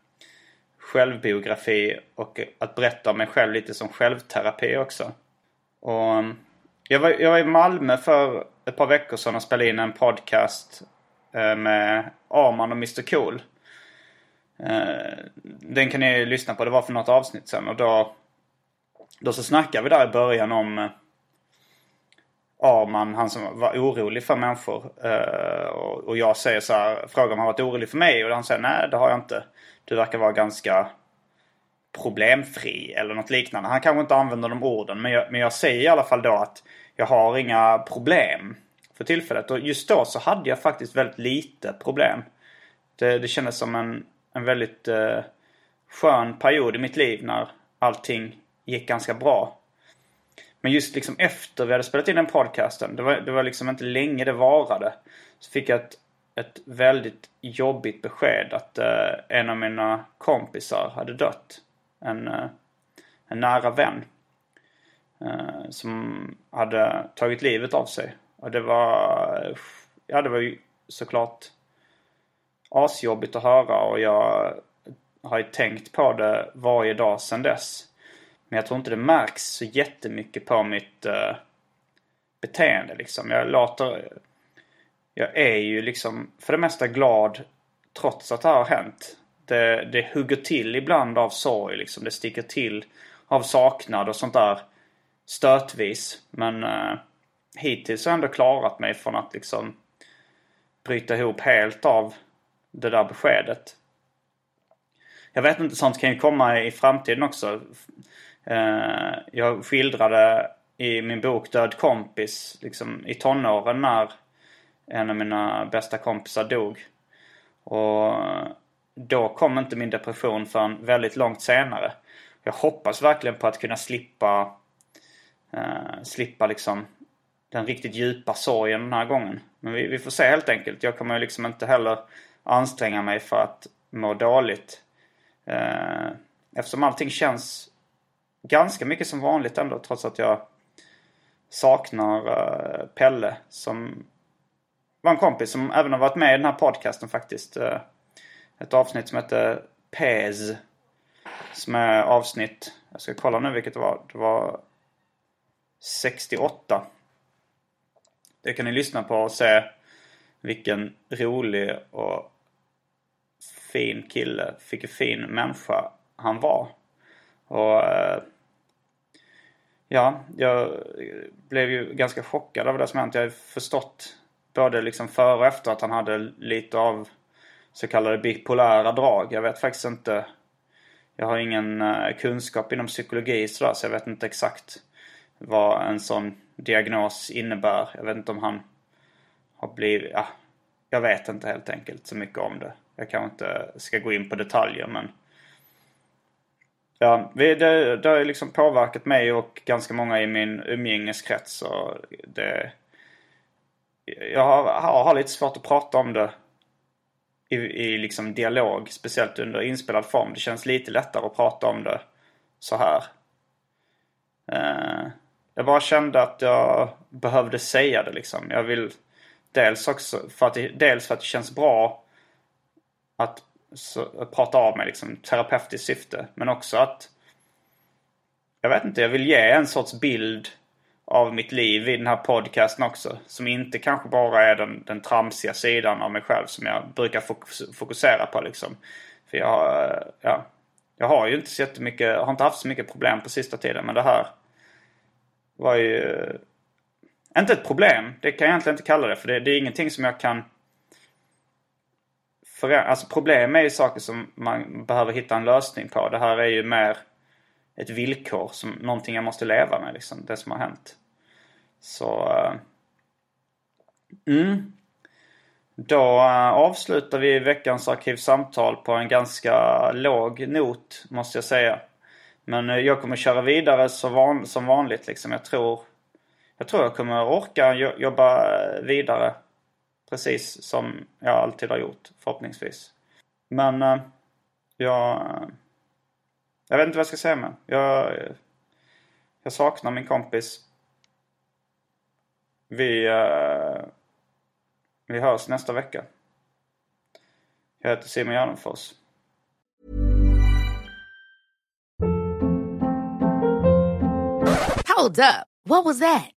självbiografi och att berätta om mig själv lite som självterapi också. Och um, jag var, jag var i Malmö för ett par veckor sedan och spelade in en podcast eh, med Arman och Mr Cool. Eh, den kan ni lyssna på, det var för något avsnitt sen och då, då så snackade vi där i början om eh, Arman, han som var orolig för människor. Eh, och, och jag säger så här, frågar om han varit orolig för mig och han säger nej det har jag inte. Du verkar vara ganska problemfri eller något liknande. Han kanske inte använder de orden men jag, men jag säger i alla fall då att jag har inga problem för tillfället. Och just då så hade jag faktiskt väldigt lite problem. Det, det kändes som en, en väldigt eh, skön period i mitt liv när allting gick ganska bra. Men just liksom efter vi hade spelat in den podcasten, det var, det var liksom inte länge det varade. Så fick jag ett, ett väldigt jobbigt besked att eh, en av mina kompisar hade dött. En, eh, en nära vän. Eh, som hade tagit livet av sig. Och det var, ja det var ju såklart asjobbigt att höra och jag har ju tänkt på det varje dag sedan dess. Men jag tror inte det märks så jättemycket på mitt uh, beteende liksom. Jag låter... Jag är ju liksom för det mesta glad trots att det har hänt. Det, det hugger till ibland av sorg liksom. Det sticker till av saknad och sånt där stötvis. Men uh, hittills har jag ändå klarat mig från att liksom bryta ihop helt av det där beskedet. Jag vet inte, sånt kan ju komma i framtiden också. Eh, jag skildrade i min bok Död kompis liksom i tonåren när en av mina bästa kompisar dog. Och då kom inte min depression förrän väldigt långt senare. Jag hoppas verkligen på att kunna slippa eh, slippa liksom den riktigt djupa sorgen den här gången. Men vi, vi får se helt enkelt. Jag kommer liksom inte heller anstränga mig för att må dåligt. Eh, eftersom allting känns ganska mycket som vanligt ändå trots att jag saknar uh, Pelle som var en kompis som även har varit med i den här podcasten faktiskt. Uh, ett avsnitt som heter Pez. Som är avsnitt, jag ska kolla nu vilket det var. Det var 68. Det kan ni lyssna på och se vilken rolig och fin kille, vilken fin människa han var. Och eh, ja, jag blev ju ganska chockad av det som hänt. Jag har förstått både liksom före och efter att han hade lite av så kallade bipolära drag. Jag vet faktiskt inte. Jag har ingen eh, kunskap inom psykologi sådär, så jag vet inte exakt vad en sån diagnos innebär. Jag vet inte om han har blivit... Ja, jag vet inte helt enkelt så mycket om det. Jag kanske inte ska gå in på detaljer men Ja, det, det har liksom påverkat mig och ganska många i min umgängeskrets. Och det, jag har, har lite svårt att prata om det i, i liksom dialog, speciellt under inspelad form. Det känns lite lättare att prata om det så här. Uh, jag bara kände att jag behövde säga det liksom. Jag vill dels också för att det, dels för att det känns bra att så, prata av mig liksom, terapeutiskt syfte. Men också att, jag vet inte, jag vill ge en sorts bild av mitt liv i den här podcasten också. Som inte kanske bara är den, den tramsiga sidan av mig själv som jag brukar fokusera på liksom. För jag, ja, jag har ju inte så jättemycket, har inte haft så mycket problem på sista tiden. Men det här var ju inte ett problem. Det kan jag egentligen inte kalla det. För det, det är ingenting som jag kan. Alltså problem är ju saker som man behöver hitta en lösning på. Det här är ju mer ett villkor. Som någonting jag måste leva med liksom. Det som har hänt. Så... Uh, mm. Då uh, avslutar vi veckans arkivsamtal på en ganska låg not måste jag säga. Men uh, jag kommer köra vidare så van som vanligt liksom. Jag tror jag tror jag kommer orka jobba vidare. Precis som jag alltid har gjort, förhoppningsvis. Men eh, jag... Jag vet inte vad jag ska säga mer. Jag, jag saknar min kompis. Vi, eh, vi hörs nästa vecka. Jag heter Simon Gärdenfors. Hold up. What was that?